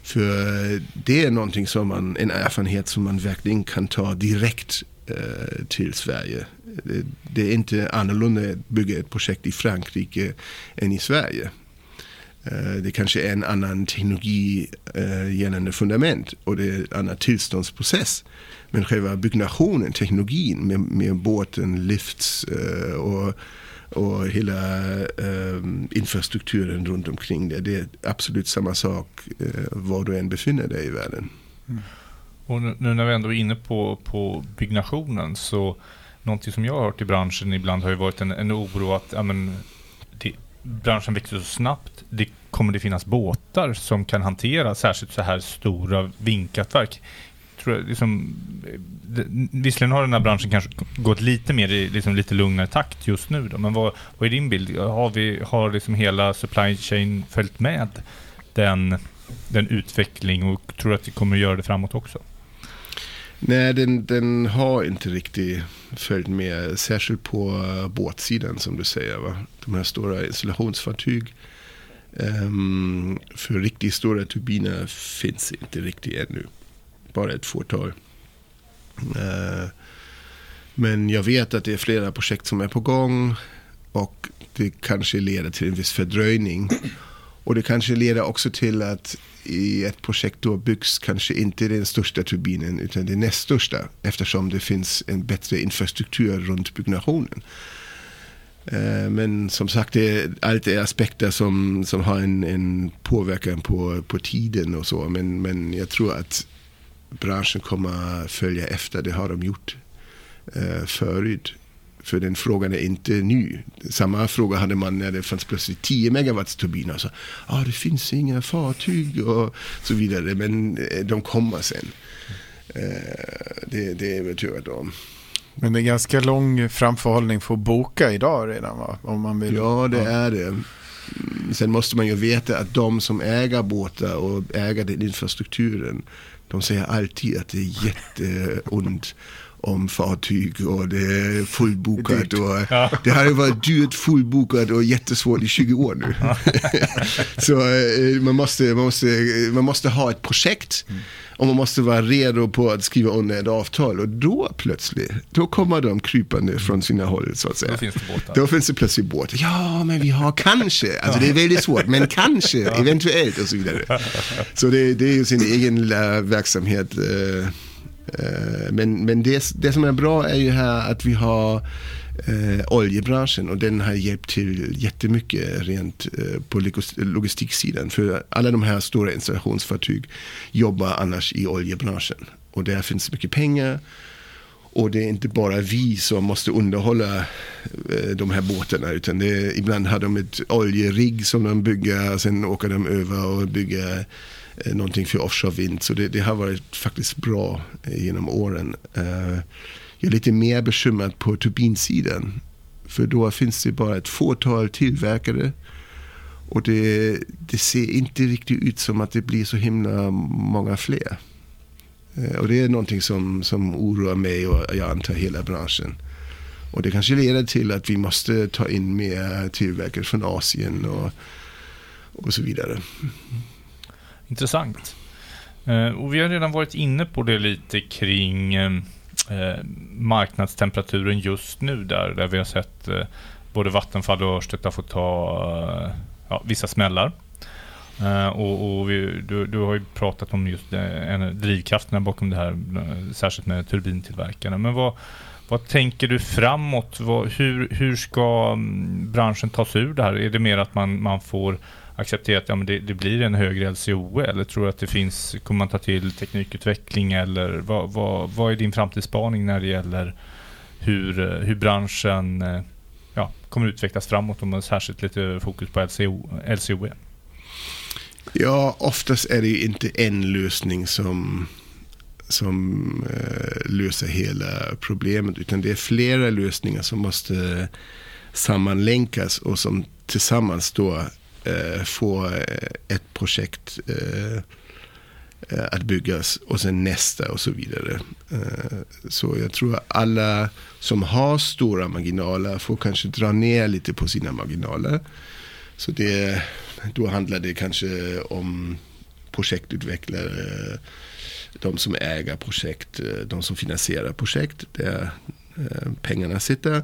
För det är någonting som man, en erfarenhet som man verkligen kan ta direkt Eh, till Sverige. Det, är inte annorlunda att bygga ett projekt i Frankrike än i Sverige. Eh, det kanske är en annan teknologi eh, gällande fundament och det är en annan tillståndsprocess. Men själva byggnationen, teknologin med, med båten, lifts och och hela infrastrukturen runt omkring det. Det är absolut samma sak var du än befinner dig i världen. Mm. Och nu när vi ändå är inne på, på byggnationen så någonting som jag har hört i branschen ibland har ju varit en, en oro att ja, men, det, branschen växer så snabbt. Det kommer det finnas båtar som kan hantera särskilt så här stora vindkraftverk tror jag, liksom, visserligen har den här branschen kanske gått lite mer i liksom lite lugnare takt just nu. Då, men vad, vad är din bild? Har, vi, har liksom hela supply chain följt med den, den utveckling och tror att vi kommer att göra det framåt också? Nej, den, den har inte riktigt följt med. Särskilt på eh, båtsidan som du säger. Va? De här stora installationsfartyg. Um, för riktigt stora turbiner finns inte riktigt ännu bara ett fåtal. Uh, men jag vet att det är flera projekt som är på gång och det kanske leder till en viss fördröjning. Och det kanske leder också till att i ett projekt då byggs kanske inte den största turbinen utan den näst största eftersom det finns en bättre infrastruktur runt byggnationen. Eh, men som sagt, det är, allt är aspekter som, som har en, en påverkan på, på tiden och så. Men, men jag tror att branschen kommer följa efter. Det har de gjort eh, förut. För den frågan är inte ny. Samma fråga hade man när det fanns plötsligt 10 megawatts turbiner. Så, ah, det finns inga fartyg och så vidare. Men eh, de kommer sen. Eh, det, det är jag övertygad om. Men det är ganska lång framförhållning för att boka idag redan va? Om man vill. Ja, det är det. Mm, sen måste man ju veta att de som äger båtar och äger den infrastrukturen de säger alltid att det är jätteont om fartyg och det är fullbokat. Det, och ja. det ju varit dyrt, fullbokat och jättesvårt i 20 år nu. så eh, man, måste, man, måste, man måste ha ett projekt. Mm. Och man måste vara redo på att skriva under ett avtal. Och då plötsligt, då kommer de krypande från sina håll så att säga. Då finns det båtar. Då finns det plötsligt båtar. Ja, men vi har kanske. Alltså det är väldigt svårt, men kanske, eventuellt och så vidare. Så det, det är ju sin egen verksamhet. Eh, Eh, men, men det, det som är bra är ju här att vi har eh, oljebranschen och den har hjälpt till jättemycket rent eh, på logistiksidan. För alla de här stora installationsfartyg jobbar annars i oljebranschen och där finns mycket pengar. Och det är inte bara vi som måste underhålla eh, de här båtarna utan det är, ibland har de ett oljerigg som de bygger, sen åker de över och bygger eh, någonting för offshore vind. Så det, det har varit faktiskt bra eh, genom åren. Eh, jag är lite mer bekymrad på turbinsidan. För då finns det bara ett fåtal tillverkare. Och det, det ser inte riktigt ut som att det blir så himla många fler. Eh, och det är någonting som, som oroar mig och jag antar hela branschen. Och det kanske leder till att vi måste ta in mer tillverkare från Asien och, och så vidare. Intressant. Eh, och vi har redan varit inne på det lite kring eh, eh, marknadstemperaturen just nu där, där vi har sett både Vattenfall och Örstedt har fått ta ja, vissa smällar. Uh, och, och vi, du, du, har ju pratat om just uh, drivkrafterna bakom det här, särskilt med turbintillverkarna. Men vad, vad tänker du framåt? Vad, hur, hur ska mm, branschen ta sig ur det här? Är det mer att man, man får acceptera att ja, men det, det, blir en högre LCOE? Eller tror du att det finns, kommer man ta till teknikutveckling? Eller vad, vad, vad är din framtidsspaning när det gäller hur, eh, hur branschen eh, ja, kommer utvecklas framåt? Om man särskilt lite fokus på LCO, LCOE. Ja, oftast är det ju inte en lösning som, som eh, löser hela problemet. Utan det är flera lösningar som måste sammanlänkas och som tillsammans då Eh, få eh, ett projekt eh, eh, att byggas och sen nästa och så vidare. Eh, så jag tror att alla som har stora marginaler får kanske dra ner lite på sina marginaler. Så det, då handlar det kanske om projektutvecklare, de som äger projekt, de som finansierar projekt, där pengarna sitter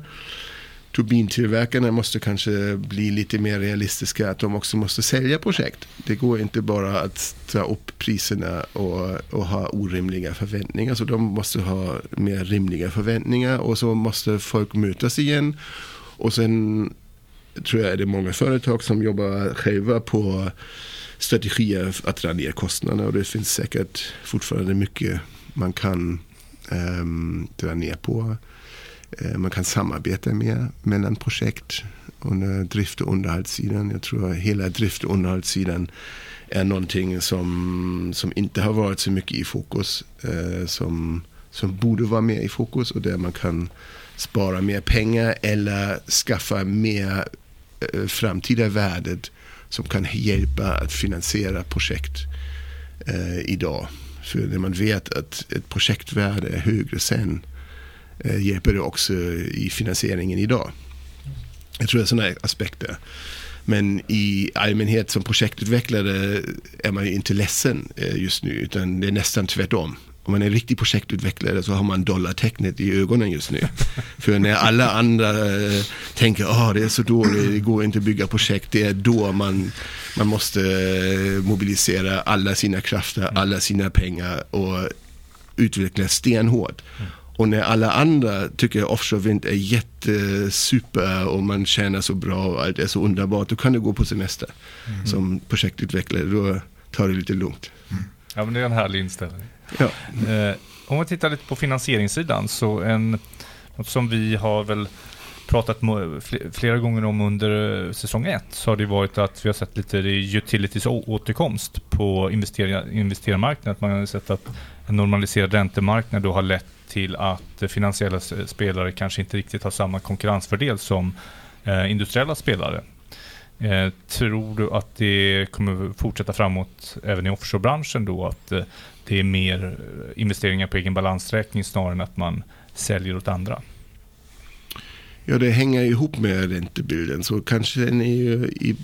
turbintillverkarna måste kanske bli lite mer realistiska att de också måste sälja projekt. Det går inte bara att ta upp priserna och, och ha orimliga förväntningar. Så de måste ha mer rimliga förväntningar och så måste folk mötas igen. Och sen tror jag är det många företag som jobbar själva på strategier att dra ner kostnaderna och det finns säkert fortfarande mycket man kan um, dra ner på. Eh, man kan samarbeta mer mellan projekt under drift och underhållssidan. Jag tror att hela drift och underhållssidan är någonting som, som inte har varit så mycket i fokus. Eh, som, som borde vara mer i fokus och där man kan spara mer pengar eller skaffa mer eh, framtida värdet som kan hjälpa att finansiera projekt idag. För när man vet att ett projektvärde är högre sen hjälper det också i finansieringen idag. Jag tror det är sådana aspekter. Men i allmänhet som projektutvecklare är man ju inte ledsen eh, just nu utan det är nästan tvärtom om man är riktig projektutvecklare så har man dollartecknet i ögonen just nu. För när alla andra äh, tänker att oh, det är så dåligt, det går inte att bygga projekt, det är då man, man måste mobilisera alla sina krafter, alla sina pengar och utveckla stenhårt. Och när alla andra tycker offshore vind är jättesuper och man tjänar så bra och allt är så underbart, då kan du gå på semester. Mm. Som projektutvecklare, då tar det lite lugnt. Mm. Ja, men det är en härlig inställning. Ja. Eh, om vi tittar lite på finansieringssidan så en, något som vi har väl pratat flera gånger om under eh, säsong 1 så har det varit att vi har sett lite utilities återkomst på investerarmarknaden. Att man har sett att en normaliserad räntemarknad då har lett till att finansiella spelare kanske inte riktigt har samma konkurrensfördel som eh, industriella spelare. Eh, tror du att det kommer fortsätta framåt även i offshorebranschen då? Att eh, det är mer eh, investeringar på egen balansräkning snarare än att man säljer åt andra? Ja, det hänger ihop med räntebilden. Så kanske den är ju i,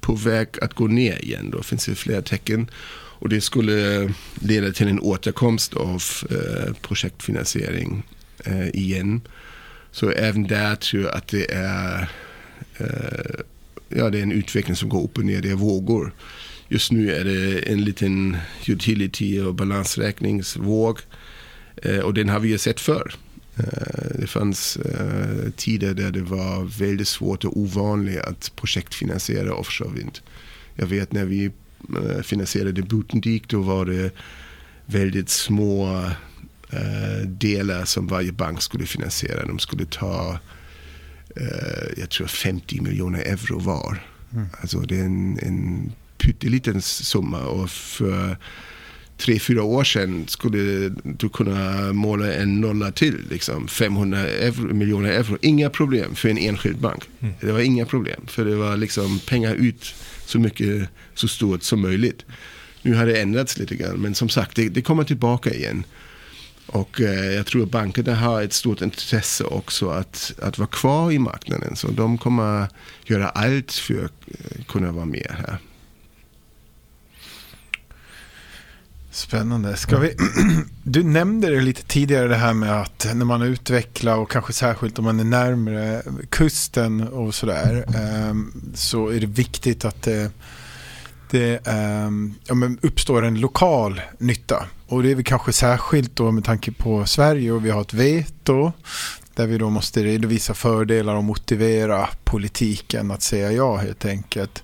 på väg att gå ner igen. Då finns det flera tecken. Och det skulle leda till en återkomst av eh, projektfinansiering eh, igen. Så även där tror jag att det är eh, ja, det är en utveckling som går upp och ner, det är vågor. Just nu är det en liten utility och balansräkningsvåg eh, och den har vi ju sett förr. Eh, det fanns eh, tider där det var väldigt svårt och ovanligt att projektfinansiera offshore vind. Jag vet när vi finansierade Butendik då var det väldigt små delar som varje bank skulle finansiera. De skulle ta eh, jag tror 50 miljoner euro var. Mm. Alltså det är en, en pytteliten summa och för tre, fyra år sedan skulle du kunna måla en nolla till. Liksom 500 euro, miljoner euro. Inga problem för en enskild bank. Mm. Det var inga problem. För det var liksom pengar ut så mycket, så stort som möjligt. Nu har det ändrats lite grann. Men som sagt, det, det kommer tillbaka igen. Och eh, jag tror att bankerna har ett stort intresse också att, att vara kvar i marknaden. Så de kommer göra allt för att kunna vara med här. Spännande. Ska vi, du nämnde det lite tidigare det här med att när man utvecklar och kanske särskilt om man är närmare kusten och sådär ehm, så är det viktigt att det, det ehm, ja, men uppstår en lokal nytta. Och det är väl kanske särskilt då med tanke på Sverige och vi har ett veto där vi då måste redovisa fördelar och motivera politiken att säga ja helt enkelt.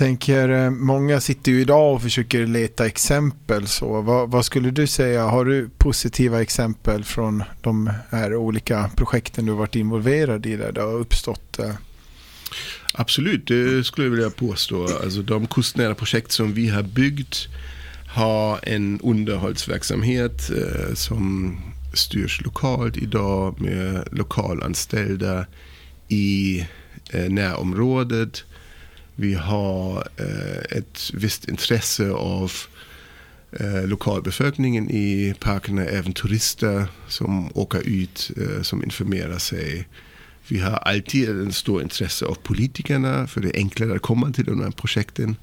Jag tänker, eh, många sitter ju idag och försöker leta exempel. Så vad, vad, skulle du säga, har du positiva exempel från de här olika projekten du varit involverad i där det har uppstått? Eh? Absolut, det skulle jag vilja påstå. Alltså de kustnära projekt som vi har byggt har en underhållsverksamhet eh, som styrs lokalt idag med lokalanställda i eh, närområdet. Vi har eh, ett visst intresse av eh, lokalbefolkningen i parkerna, även turister som åker ut, eh, som informerar sig. Vi har alltid en stor intresse av politikerna, för det är enklare att komma till de här projekten.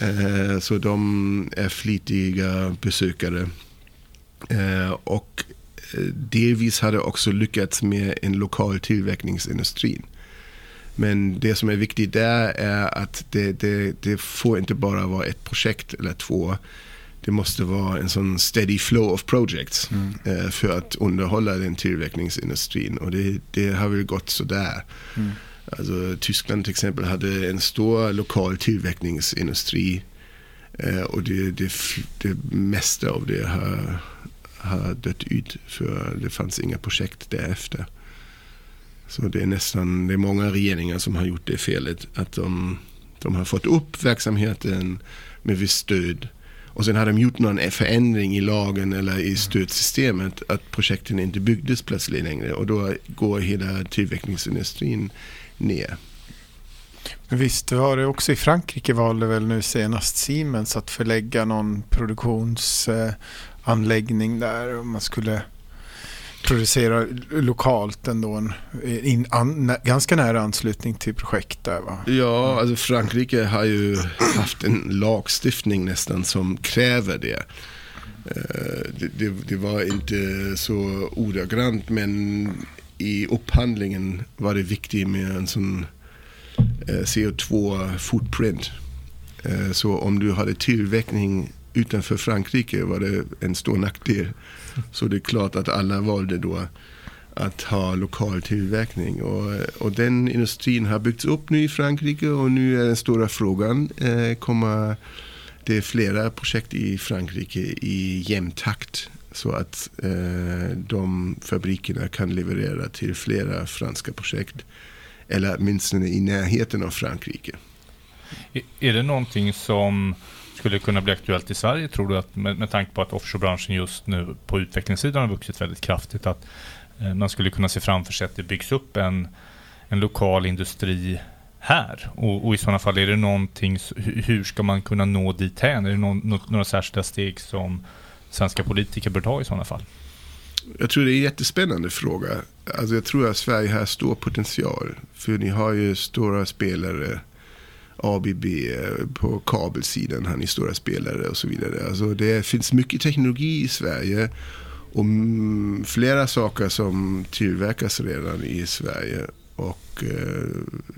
Eh, så de är flitiga besökare. Eh, och eh, delvis har det också lyckats med en lokal tillverkningsindustri. Men det som är viktigt där är att det, det, det får inte bara vara ett projekt eller två. Det måste vara en sån steady flow of projects mm. eh, för att underhålla den tillverkningsindustrin. Och det, det har väl gått sådär. Mm. Alltså, Tyskland till exempel hade en stor lokal tillverkningsindustri. Eh, och det, det, det mesta av det har, har dött ut för det fanns inga projekt därefter. Så det är nästan, det är många regeringar som har gjort det felet. Att de, de har fått upp verksamheten med visst stöd. Och sen har de gjort någon förändring i lagen eller i stödsystemet att projekten inte byggdes plötsligt längre. Och då går hela tillverkningsindustrin ner. Men visst var det också i Frankrike valde väl nu senast Siemens att förlägga någon produktionsanläggning där. Om man skulle producera lokalt ändå. En, in, an, ganska nära anslutning till projekt där va? Ja, alltså Frankrike har ju haft en lagstiftning nästan som kräver det. Eh, det, det, det var inte så ordagrant men i upphandlingen var det viktigt med en sån eh, CO2 footprint. Eh, så om du hade tillverkning utanför Frankrike var det en stor nackdel. Så det är klart att alla valde då att ha lokal tillverkning. Och, och den industrin har byggts upp nu i Frankrike och nu är den stora frågan, eh, kommer det är flera projekt i Frankrike i jämn takt så att eh, de fabrikerna kan leverera till flera franska projekt. Eller åtminstone i närheten av Frankrike. Är det någonting som skulle kunna bli aktuellt i Sverige tror du att med, med tanke på att offshorebranschen just nu på utvecklingssidan har vuxit väldigt kraftigt att eh, man skulle kunna se framför sig att det byggs upp en, en lokal industri här? Och, och, i sådana fall, är det någonting, hur ska man kunna nå dithän? Är det någon, några särskilda steg som svenska politiker bör ta i sådana fall? Jag tror det är en jättespännande fråga. Alltså jag tror att Sverige har stor potential. För ni har ju stora spelare ABB eh, på kabelsidan han är stora spelare och så vidare. Alltså det finns mycket teknologi i Sverige och mm, flera saker som tillverkas redan i Sverige och eh,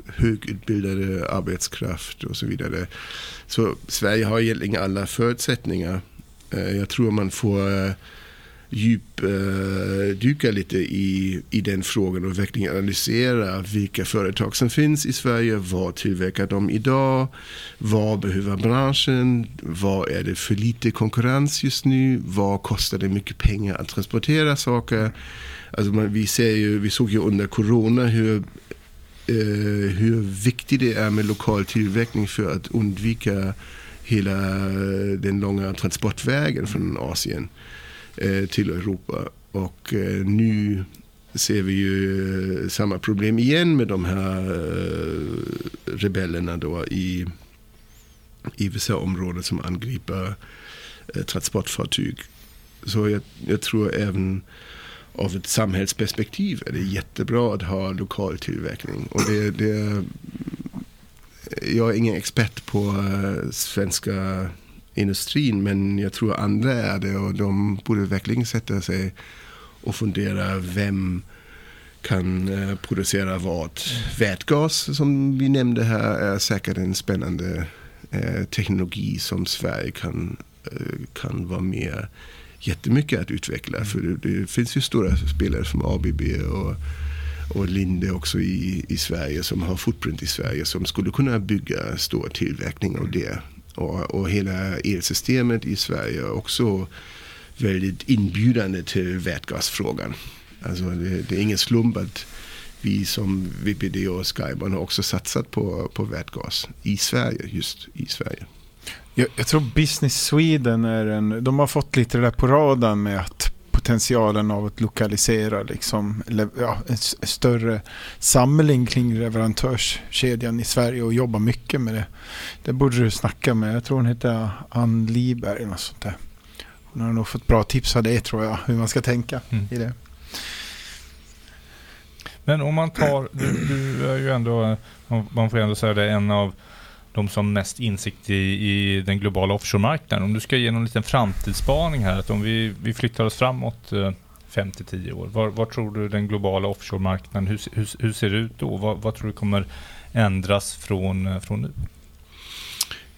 högutbildade arbetskraft och så vidare. Så Sverige har egentligen alla förutsättningar. Eh, jag tror man får eh, djupdyka eh, lite i, i den frågan och verkligen analysera vilka företag som finns i Sverige. Vad tillverkar de idag? Vad behöver branschen? Vad är det för lite konkurrens just nu? Vad kostar det mycket pengar att transportera saker? Alltså man, vi, ser ju, vi såg ju under corona hur, eh, hur viktigt det är med lokal tillverkning för att undvika hela den långa transportvägen från Asien. Eh, till Europa. Och eh, nu ser vi ju eh, samma problem igen med de här rebellerna då i, i vissa områden som angriper transportfartyg. Så jag, jag tror även av ett samhällsperspektiv är det jättebra att ha lokal tillverkning. Och det, det, jag är ingen expert på svenska industrin men jag tror andra är det och de borde verkligen sätta sig och fundera vem kan eh, producera vad. Vätgas som vi nämnde här är säkert en spännande eh, teknologi som Sverige kan, eh, kan vara med jättemycket att utveckla. Mm. För det, det, finns ju stora spelare som ABB och, och Linde också i, i Sverige som har footprint i Sverige som skulle kunna bygga stor tillverkning av det. Och, och hela elsystemet i Sverige är också väldigt inbjudande till vätgasfrågan. Alltså det, det är ingen slump att vi som VPD och Skyban har också satsat på, på vätgas i Sverige, just i Sverige. Jag, jag, tror Business Sweden är en, de har fått lite det där på radarn med att potentialen av att lokalisera liksom, ja, en större samling kring leverantörskedjan i Sverige och jobba mycket med det. Det borde du snacka med. Jag tror hon heter Ann Liberg eller något sånt där. Hon har nog fått bra tips av det tror jag, hur man ska tänka mm. i det. Men om man tar, du, du är ju ändå, man får ändå säga det, en av de som mest insikt i, i den globala offshore-marknaden. Om du ska ge någon liten framtidsspaning här, att om vi, vi flyttar oss framåt eh, 5-10 år? Var, var, tror du den globala offshore-marknaden, hur, hur, hur, ser det ut då? Vad, vad tror du kommer ändras från, eh, från nu?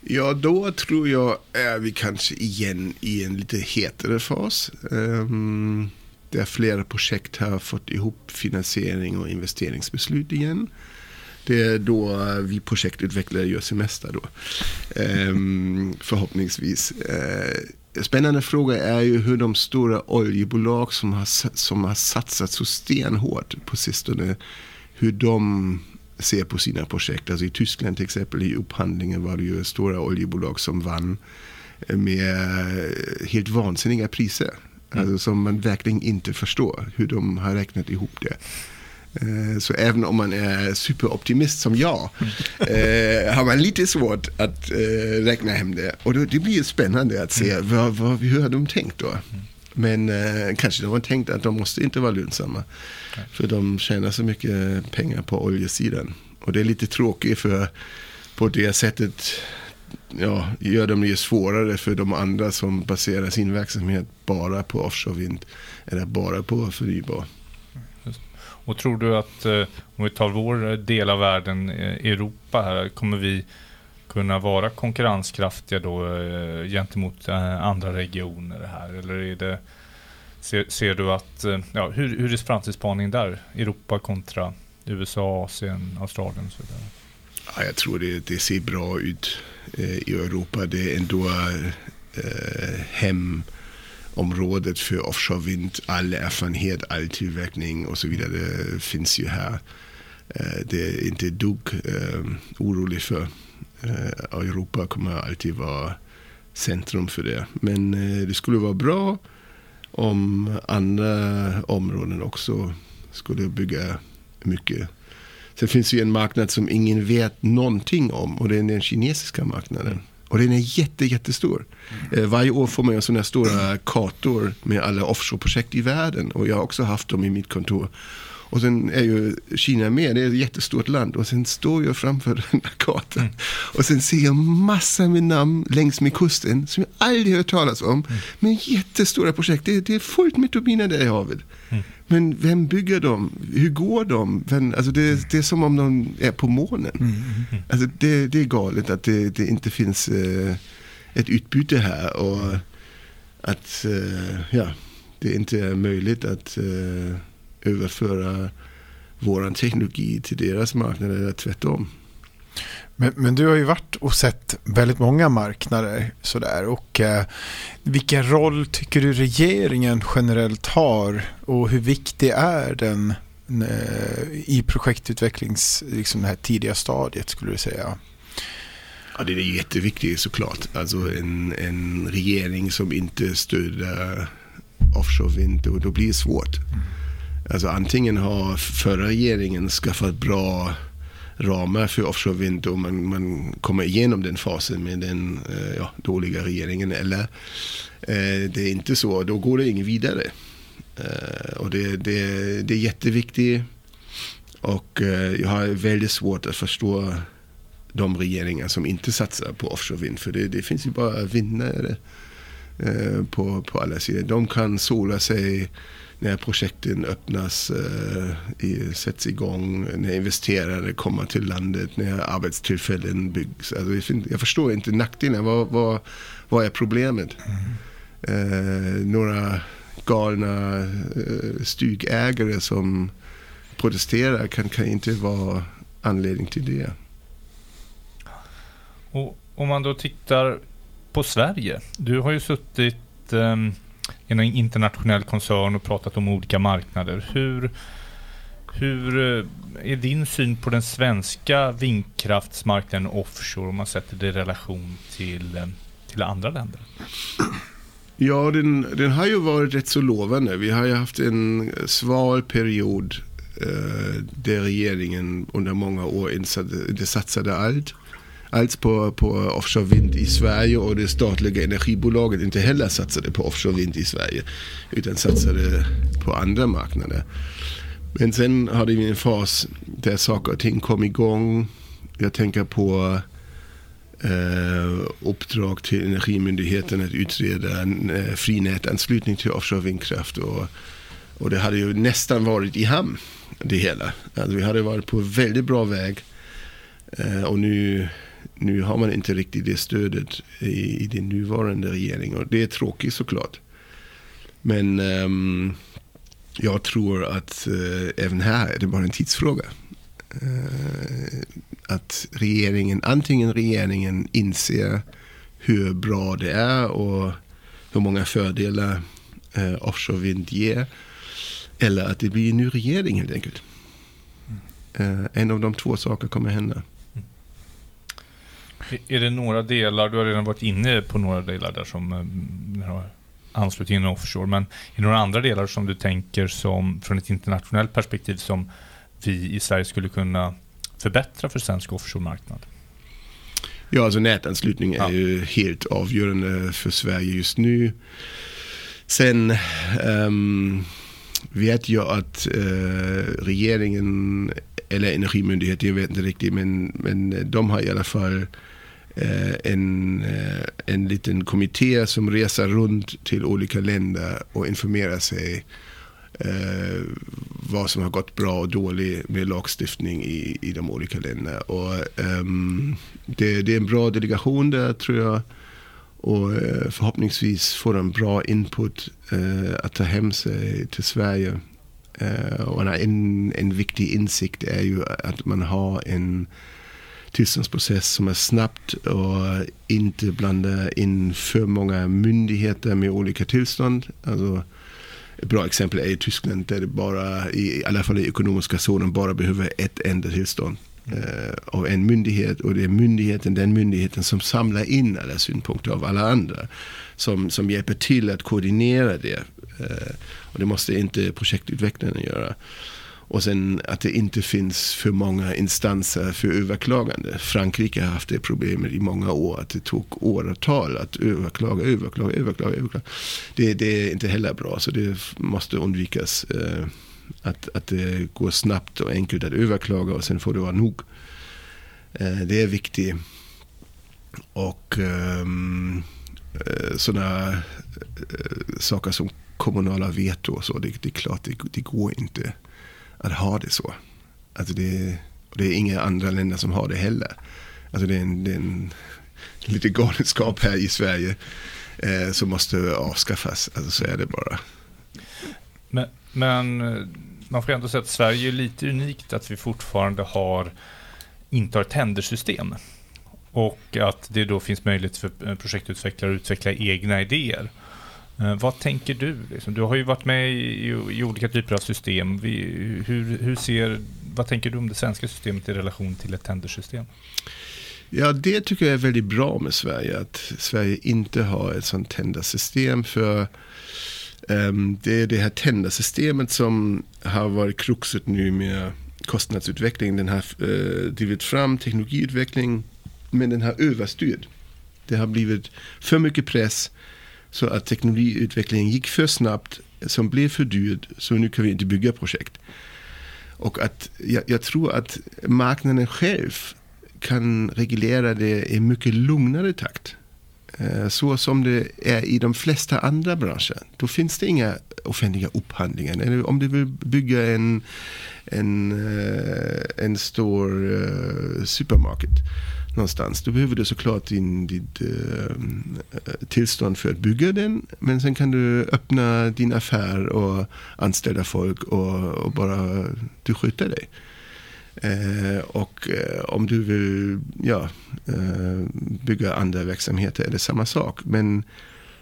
Ja, då tror jag är vi kanske igen i en lite hetare fas. Ehm, um, där flera projekt har fått ihop finansiering och investeringsbeslut igen. Det är då vi projektutvecklare gör semester då. Um, förhoppningsvis. Uh, spännande fråga är ju hur de stora oljebolag som har, som har satsat så stenhårt på sistone, hur de ser på sina projekt. Alltså I Tyskland till exempel i upphandlingen var det ju stora oljebolag som vann med helt vansinniga priser. Mm. Alltså som man verkligen inte förstår hur de har räknat ihop det. Eh, så även om man är superoptimist som jag eh, har man lite svårt att eh, räkna hem det. Och det blir spännande att se mm. vad, vad, hur har de tänkt då. Men eh, kanske de har tänkt att de måste inte vara lönsamma. För de tjänar så mycket pengar på oljesidan. Och det är lite tråkigt för på det sättet ja, gör de det svårare för de andra som baserar sin verksamhet bara på offshore vind eller bara på förnybar. Och tror du att eh, om vi tar vår eh, del av världen, eh, Europa här, kommer vi kunna vara konkurrenskraftiga då eh, gentemot eh, andra regioner här? Eller är det, ser, ser du att, eh, ja, hur, hur är framtidsspaningen där? Europa kontra USA, Asien, Australien och så vidare? Ja, jag tror det, det ser bra ut i Europa. Det är ändå eh, Området för offshore vind. All erfarenhet, all tillverkning och så vidare eh, finns ju här. Eh, det är inte dugg eh, orolig för. Europa kommer alltid vara centrum för det. Men det skulle vara bra om andra områden också skulle bygga mycket Sen finns det ju en marknad som ingen vet någonting om och det är den kinesiska marknaden. Och den är jätte, jättestor. Mm. varje år får man sådana stora kartor med alla offshore-projekt i världen. Och jag har också haft dem i mitt kontor. Och sen är ju Kina med, det är ett jättestort land. Och sen står jag framför den där kartan. Mm. Och sen ser jag massor med namn längs med kusten som jag aldrig hört talas om. Mm. Men jättestora projekt, det, det är fullt med turbiner där i havet. Mm. Men vem bygger dem? Hur går de? Vem, alltså det, det, är som om de är på månen. Mm, mm, mm. Alltså det, det, är galet att det, det inte finns eh, ett utbyte här. Och att eh, ja, det inte är möjligt att eh, överföra vår teknologi till deras marknad eller tvärtom. Men, men, du har ju varit och sett väldigt många marknader sådär. Och eh, vilken roll tycker du regeringen generellt har och hur viktig är den eh, i projektutvecklings, liksom det här tidiga stadiet skulle du säga? Ja, det är jätteviktigt såklart. Alltså en, en regering som inte stöder offshore vind, då, då blir det svårt. Mm. Alltså antingen har förra regeringen skaffat bra ramar för offshore vind och man, man kommer igenom den fasen med den eh, ja, dåliga regeringen. Eller eh, det är inte så, då går det inget vidare. Eh, och det, det, det är jätteviktigt. Och eh, jag har väldigt svårt att förstå de regeringar som inte satsar på offshore vind. För det, det finns ju bara vinnare eh, på, på alla sidor. De kan sola sig när projekten öppnas, eh, sätts igång, när investerare kommer till landet, när arbetstillfällen byggs. Alltså, jag förstår inte nackdelen. Vad, vad, vad är problemet? Mm. Eh, några galna eh, stugägare som protesterar kan, kan inte vara anledning till det. Och om man då tittar på Sverige. Du har ju suttit um en internationell koncern och pratat om olika marknader. Hur, hur eh, är din syn på den svenska vindkraftsmarknaden offshore om man sätter det i relation till, eh, till andra länder? Ja, den, den har ju varit rätt så lovande. Vi har ju haft en sval period eh, där regeringen under många år insatte, satsade allt alls på, på offshore vind i Sverige och det statliga energibolaget inte heller satsade på offshore vind i Sverige utan satsade på andra marknader. Men sen hade vi en fas där saker och ting kom igång. Jag tänker på eh, uppdrag till Energimyndigheten att utreda en eh, fri nätanslutning till offshore vindkraft och Och det hade ju nästan varit i hamn, det hela. Alltså vi hade varit på väldigt bra väg. Eh, och nu, nu har man inte riktigt det stödet i, i den nuvarande regeringen. Och det är tråkigt såklart. Men um, jag tror att uh, även här är det bara en tidsfråga. Uh, att regeringen, antingen regeringen inser hur bra det är och hur många fördelar uh, offshore vind ger. Eller att det blir en ny regering helt enkelt. Uh, en av de två sakerna kommer hända. Är det några delar, du har redan varit inne på några delar där som har anslutningen offshore. Men är det några andra delar som du tänker som från ett internationellt perspektiv som vi i Sverige skulle kunna förbättra för svensk offshore-marknad? Ja, alltså nätanslutning är ja. ju helt avgörande för Sverige just nu. Sen um, vet jag att uh, regeringen, eller Energimyndigheten, jag vet inte riktigt, men, men de har i alla fall Eh, Eh, en, eh, en liten kommitté som reser runt till olika länder och informerar sig eh, vad som har gått bra och dåligt med lagstiftning i, i de olika länderna. Och, um, det, det, är en bra delegation där tror jag. Och eh, förhoppningsvis får de bra input eh, att ta hem sig till Sverige. Eh, och en, en viktig insikt är ju att man har en tillståndsprocess som är snabbt och inte blanda in för många myndigheter med olika tillstånd. Alltså, ett bra exempel är i Tyskland där det bara, i alla fall i ekonomiska zonen, bara behöver ett enda tillstånd eh, av en myndighet och det är myndigheten, den myndigheten som samlar in alla synpunkter av alla andra. Som, som hjälper till att koordinera det. Eh, och det måste inte projektutvecklaren göra. Och sen att det inte finns för många instanser för överklagande. Frankrike har haft det problemet i många år. Att det tog åratal att överklaga, överklaga, överklaga. överklaga. Det, det är inte heller bra. Så det måste undvikas. Eh, att, att det går snabbt och enkelt att överklaga och sen får det vara nog. Eh, det är viktigt. Och eh, eh sådana eh, saker som kommunala veto och så, det, det är klart det, det går inte att ha det så. Alltså det, det är inga andra länder som har det heller. Alltså det är en, det är en lite galenskap här i Sverige eh, som måste avskaffas. Alltså så är det bara. Men, men eh, man får ändå säga att Sverige är lite unikt att vi fortfarande har inte har ett händersystem. Och att det då finns möjlighet för eh, projektutvecklare att utveckla egna idéer. Eh, vad tänker du? Liksom, du har ju varit med i, i olika typer av system. Vi, hur, hur ser, vad tänker du om det svenska systemet i relation till ett tändersystem? Ja, det tycker jag är väldigt bra med Sverige. Att Sverige inte har ett sånt tändersystem. För um, det är det här tändersystemet som har varit kruxet nu med kostnadsutvecklingen. Den har uh, drivit fram teknologiutveckling, men den har överstyrt. Det har blivit för mycket press så att teknologiutvecklingen gick för snabbt, som blev för dyrt, så nu kan vi inte bygga projekt. Och att jag, jag tror att marknaden själv kan reglera det i mycket lugnare takt. Eh, så som det är i de flesta andra branscher. Då finns det inga offentliga upphandlingar. Om du vill bygga en, en, eh, en stor eh, supermarket någonstans. Då behöver du såklart din, ditt eh, tillstånd för att bygga den. Men sen kan du öppna din affär och anställa folk och, och bara du sköter dig. Eh, och eh, om du vill ja, eh, bygga andra verksamheter är det samma sak. Men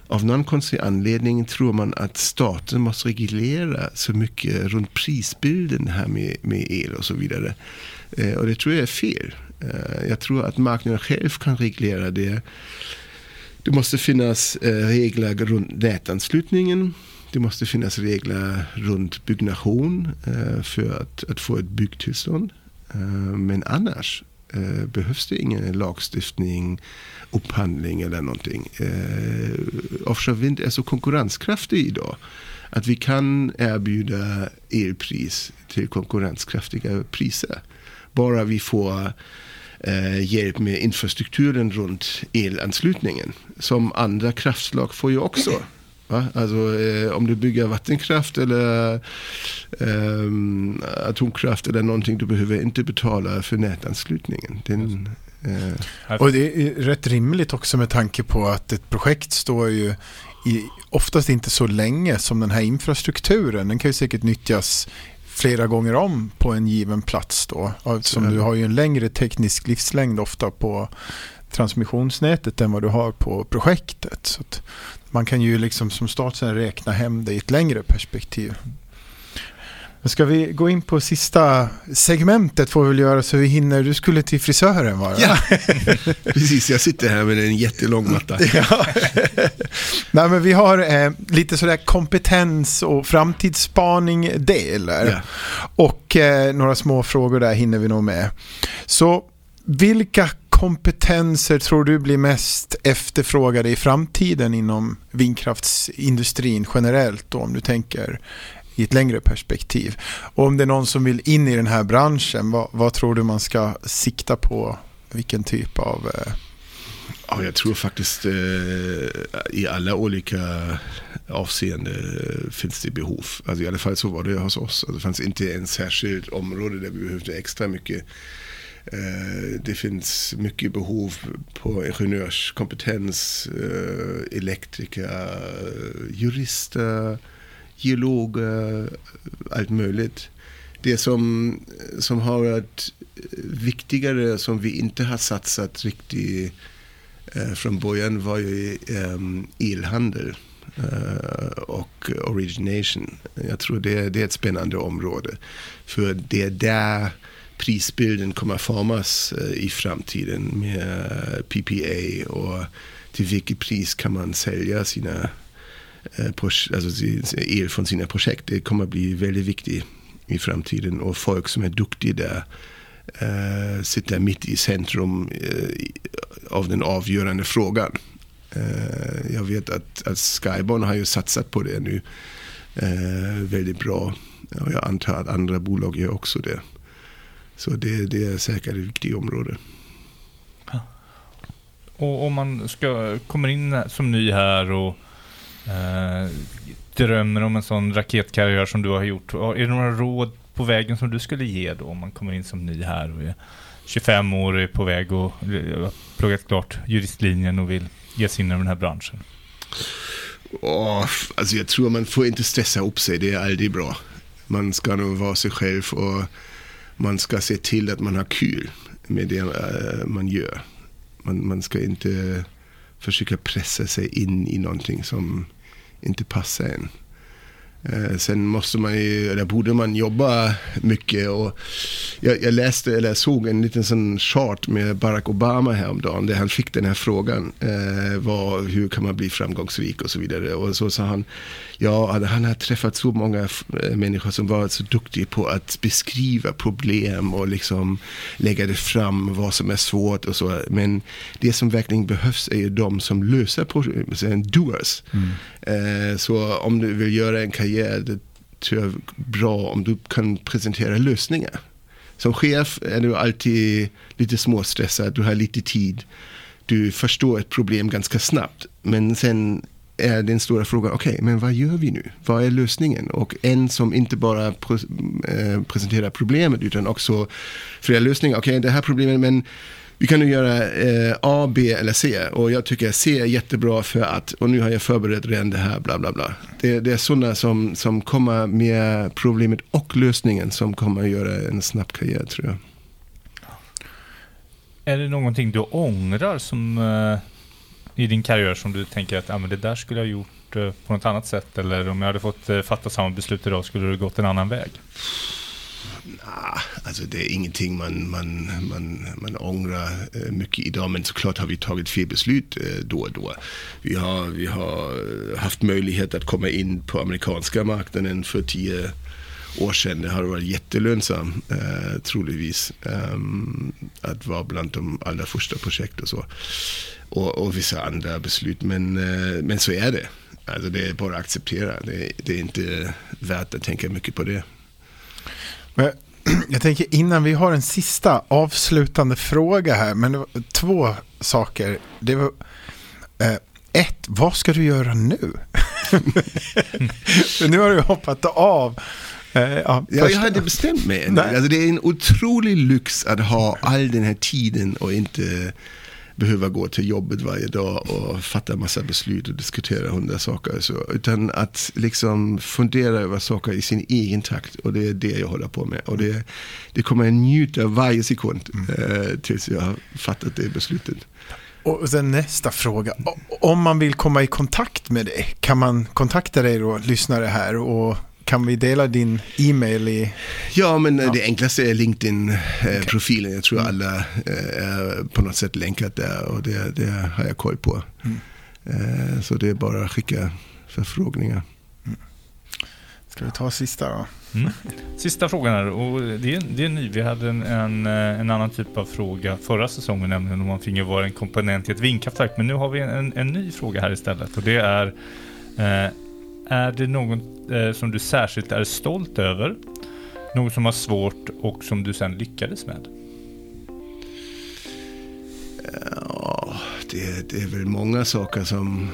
av någon konstig anledning tror man att staten måste reglera så mycket runt prisbilden här med, med el och så vidare. Eh, och det tror jag är fel. Eh, jag tror att marknaden själv kan reglera det. Det måste finnas eh, regler runt nätanslutningen. Det måste finnas regler runt byggnation eh, för att, att få ett byggtillstånd. Men annars behövs det ingen lagstiftning, upphandling eller någonting. Offshore vind är så konkurrenskraftig idag att vi kan erbjuda elpris till konkurrenskraftiga priser. Bara vi får eh, hjälp med infrastrukturen runt elanslutningen. Som andra kraftslag får ju också. Va? Alltså eh, om du bygger vattenkraft eller eh, atomkraft eller någonting, du behöver inte betala för nätanslutningen. Den, eh. Och det är rätt rimligt också med tanke på att ett projekt står ju i, oftast inte så länge som den här infrastrukturen. Den kan ju säkert nyttjas flera gånger om på en given plats då. Eftersom du har ju en längre teknisk livslängd ofta på transmissionsnätet än vad du har på projektet. Så man kan ju liksom som start räkna hem det i ett längre perspektiv. Ska vi gå in på sista segmentet får vi väl göra så vi hinner. Du skulle till frisören va? Ja, precis. Jag sitter här med en jättelång matta. ja. Nej, men vi har eh, lite sådär kompetens och framtidsspaning del. Ja. Och eh, några små frågor där hinner vi nog med. Så vilka kompetenser tror du blir mest efterfrågade i framtiden inom vindkraftsindustrin generellt då, om du tänker i ett längre perspektiv? Och om det är någon som vill in i den här branschen, vad, vad tror du man ska sikta på? Vilken typ av... Eh... Ja, jag tror faktiskt eh, i alla olika avseenden finns det behov. Alltså, I alla fall så var det hos oss. Alltså, det fanns inte en särskilt område där vi behövde extra mycket Eh, det finns mycket behov på ingenjörskompetens, eh, elektriker, jurister, geologer, eh, allt möjligt. Det som, som har varit eh, viktigare, som vi inte har satsat riktigt eh, från början var ju ehm, elhandel eh, och origination. Jag tror det, det är ett spännande område. För det är där prisbilden kommer formas eh, i framtiden med PPA och till vilket pris kan man sälja sina Eh, alltså el från sina projekt. Det kommer bli väldigt viktigt i framtiden och folk som är duktiga där äh, sitter mitt i centrum äh, av den avgörande frågan. Äh, jag vet att, att Skyborn har ju satsat på det nu väldigt bra och jag antar att andra bolag gör också det. Så det, det är säkert ett viktigt område. Och om man ska, kommer in som ny här och eh, drömmer om en sån raketkarriär som du har gjort. Är det några råd på vägen som du skulle ge då om man kommer in som ny här och är 25 år och är på väg och har pluggat klart juristlinjen och vill ge sig in i den här branschen? Oh, alltså jag tror man får inte stressa upp sig, det är aldrig bra. Man ska nog vara sig själv och man ska se till att man har kul med det eh, man gör. Man, man ska inte försöka pressa sig in i någonting som inte passar en. Eh, sen måste man ju, eller borde man jobba mycket. Och jag, jag, läste, eller såg en liten sån chart med Barack Obama häromdagen där han fick den här frågan. Eh, vad, hur kan man bli framgångsrik och så vidare. Och så sa han, ja han har träffat så många eh, människor som varit så duktiga på att beskriva problem och liksom lägga det fram vad som är svårt och så. Men det som verkligen behövs är ju de som löser problem, doers. Mm. Eh, så om du vill göra en karriär, det tror jag är bra om du kan presentera lösningar. Som chef är du alltid lite småstressad, du har lite tid. Du förstår ett problem ganska snabbt. Men sen är den stora frågan, okej, okay, men vad gör vi nu? Vad är lösningen? Och en som inte bara eh, presenterar problemet utan också flera lösningar. Okej, okay, det här problemet, men vi kan nu göra eh, A, B eller C. Och jag tycker C är jättebra för att, och nu har jag förberett redan det här, bla bla bla. Det, det är sådana som, som kommer med problemet och lösningen som kommer göra en snabb karriär tror jag. Är det någonting du ångrar som eh, i din karriär som du tänker att ah, men det där skulle jag ha gjort eh, på något annat sätt? Eller om jag hade fått eh, fatta samma beslut idag skulle det gått en annan väg? Ah, alltså det är ingenting man, man, man, man ångrar eh, mycket idag. Men såklart har vi tagit fel beslut eh, då och då. Vi har, vi har eh, haft möjlighet att komma in på amerikanska marknaden för tio år sedan. Det har varit jättelönsamt, eh, troligtvis, eh, att vara bland de allra första projekt och så. Och, och vissa andra beslut. Men, eh, men så är det. Alltså det är bara att acceptera. Det, det är inte värt att tänka mycket på det. Men jag tänker innan vi har en sista avslutande fråga här, men det var två saker. Det var, eh, ett, vad ska du göra nu? nu har du hoppat av. Eh, ja, ja, jag hade bestämt mig. Alltså, det är en otrolig lyx att ha all den här tiden och inte behöva gå till jobbet varje dag och fatta massa beslut och diskutera hundra saker. Så, utan att liksom fundera över saker i sin egen takt. Och det är det jag håller på med. Och det, det kommer jag njuta varje sekund mm. eh, tills jag har fattat det beslutet. Och sen nästa fråga. Om man vill komma i kontakt med dig, kan man kontakta dig då, lyssnare här och kan vi dela din e-mail i... Ja, men ja. det enklaste är LinkedIn-profilen. Okay. Jag tror mm. alla eh, är på något sätt länkat där och det, det har jag koll på. Mm. Eh, så det är bara att skicka förfrågningar. Mm. Ska vi ta sista då? Mm. Sista frågan här, och det är, det är ny. Vi hade en, en, eh, en, annan typ av fråga förra säsongen, nämligen om man finge vara en komponent i ett vindkraftverk. Men nu har vi en, en ny fråga här istället och det är eh, är det något eh, som du särskilt är stolt över? Något som var svårt och som du sen lyckades med? Ja, det, det är väl många saker som,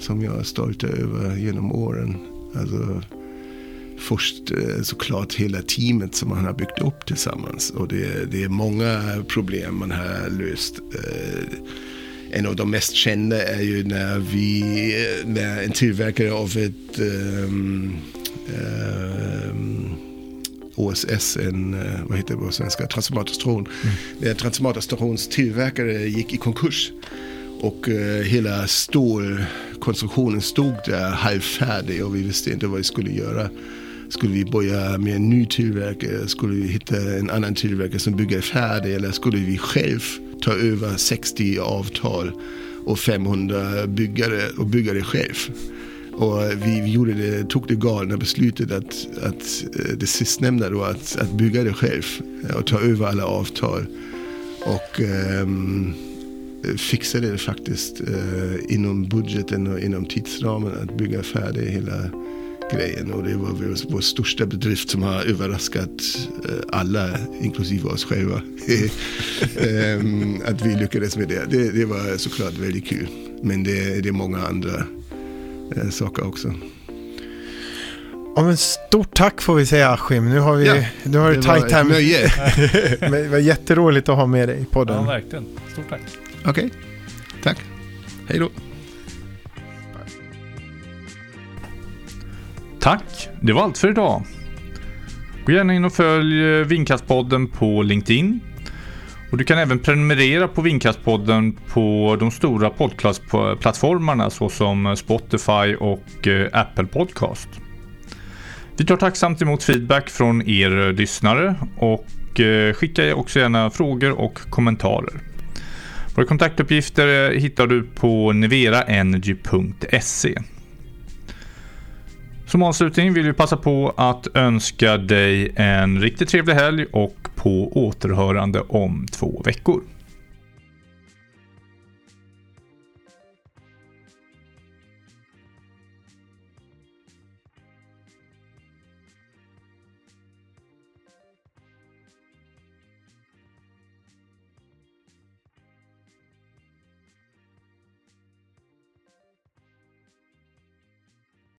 som jag är stolt över genom åren. Alltså, först eh, såklart hela teamet som man har byggt upp tillsammans. Och det, det är många problem man har löst. Eh, Eh, en av de mest kända är ju när vi, när en tillverkare av ett um, um, OSS, en, eh, vad heter det på svenska, transformatorstation. Mm. När transformatorstations tillverkare gick i konkurs. Och uh, hela stålkonstruktionen stod där halvfärdig och vi visste inte vad vi skulle göra. Skulle vi börja med en ny tillverkare? Skulle vi hitta en annan tillverkare som bygger färdig? Eller skulle vi själv ta över 60 avtal och 500 byggare och byggare själv. Och vi gjorde det, tog det galna beslutet att, att eh, det sistnämnda då, att, att bygga det själv och ta över alla avtal. Och um, fixade det faktiskt uh, inom budgeten och inom tidsramen att bygga färdigt hela grejen. Och det var vår, vår största bedrift som har överraskat eh, alla, inklusive oss själva. Ehm, att vi lyckades med det. det. det. var såklart väldigt kul. Men det, det är många andra eh, saker också. Ja, men stort tack får vi säga Askim. Nu har vi ja, nu har det tajt här. Nöje. det var jätteroligt att ha med dig i podden. Ja, verkligen. Stort tack. Okej, okay. tack. Hej då. Tack, det var allt för idag. Gå gärna in och följ eh, Vindkastpodden på LinkedIn. Och du kan även prenumerera på Vindkastpodden på de stora podcastplattformarna såsom eh, Spotify och eh, Apple Podcast. Vi tar tacksamt emot feedback från er lyssnare och skicka också gärna frågor och kommentarer. Våra kontaktuppgifter hittar du på niveraenergy.se. Som avslutning vill vi passa på att önska dig en riktigt trevlig helg och på återhörande om två veckor.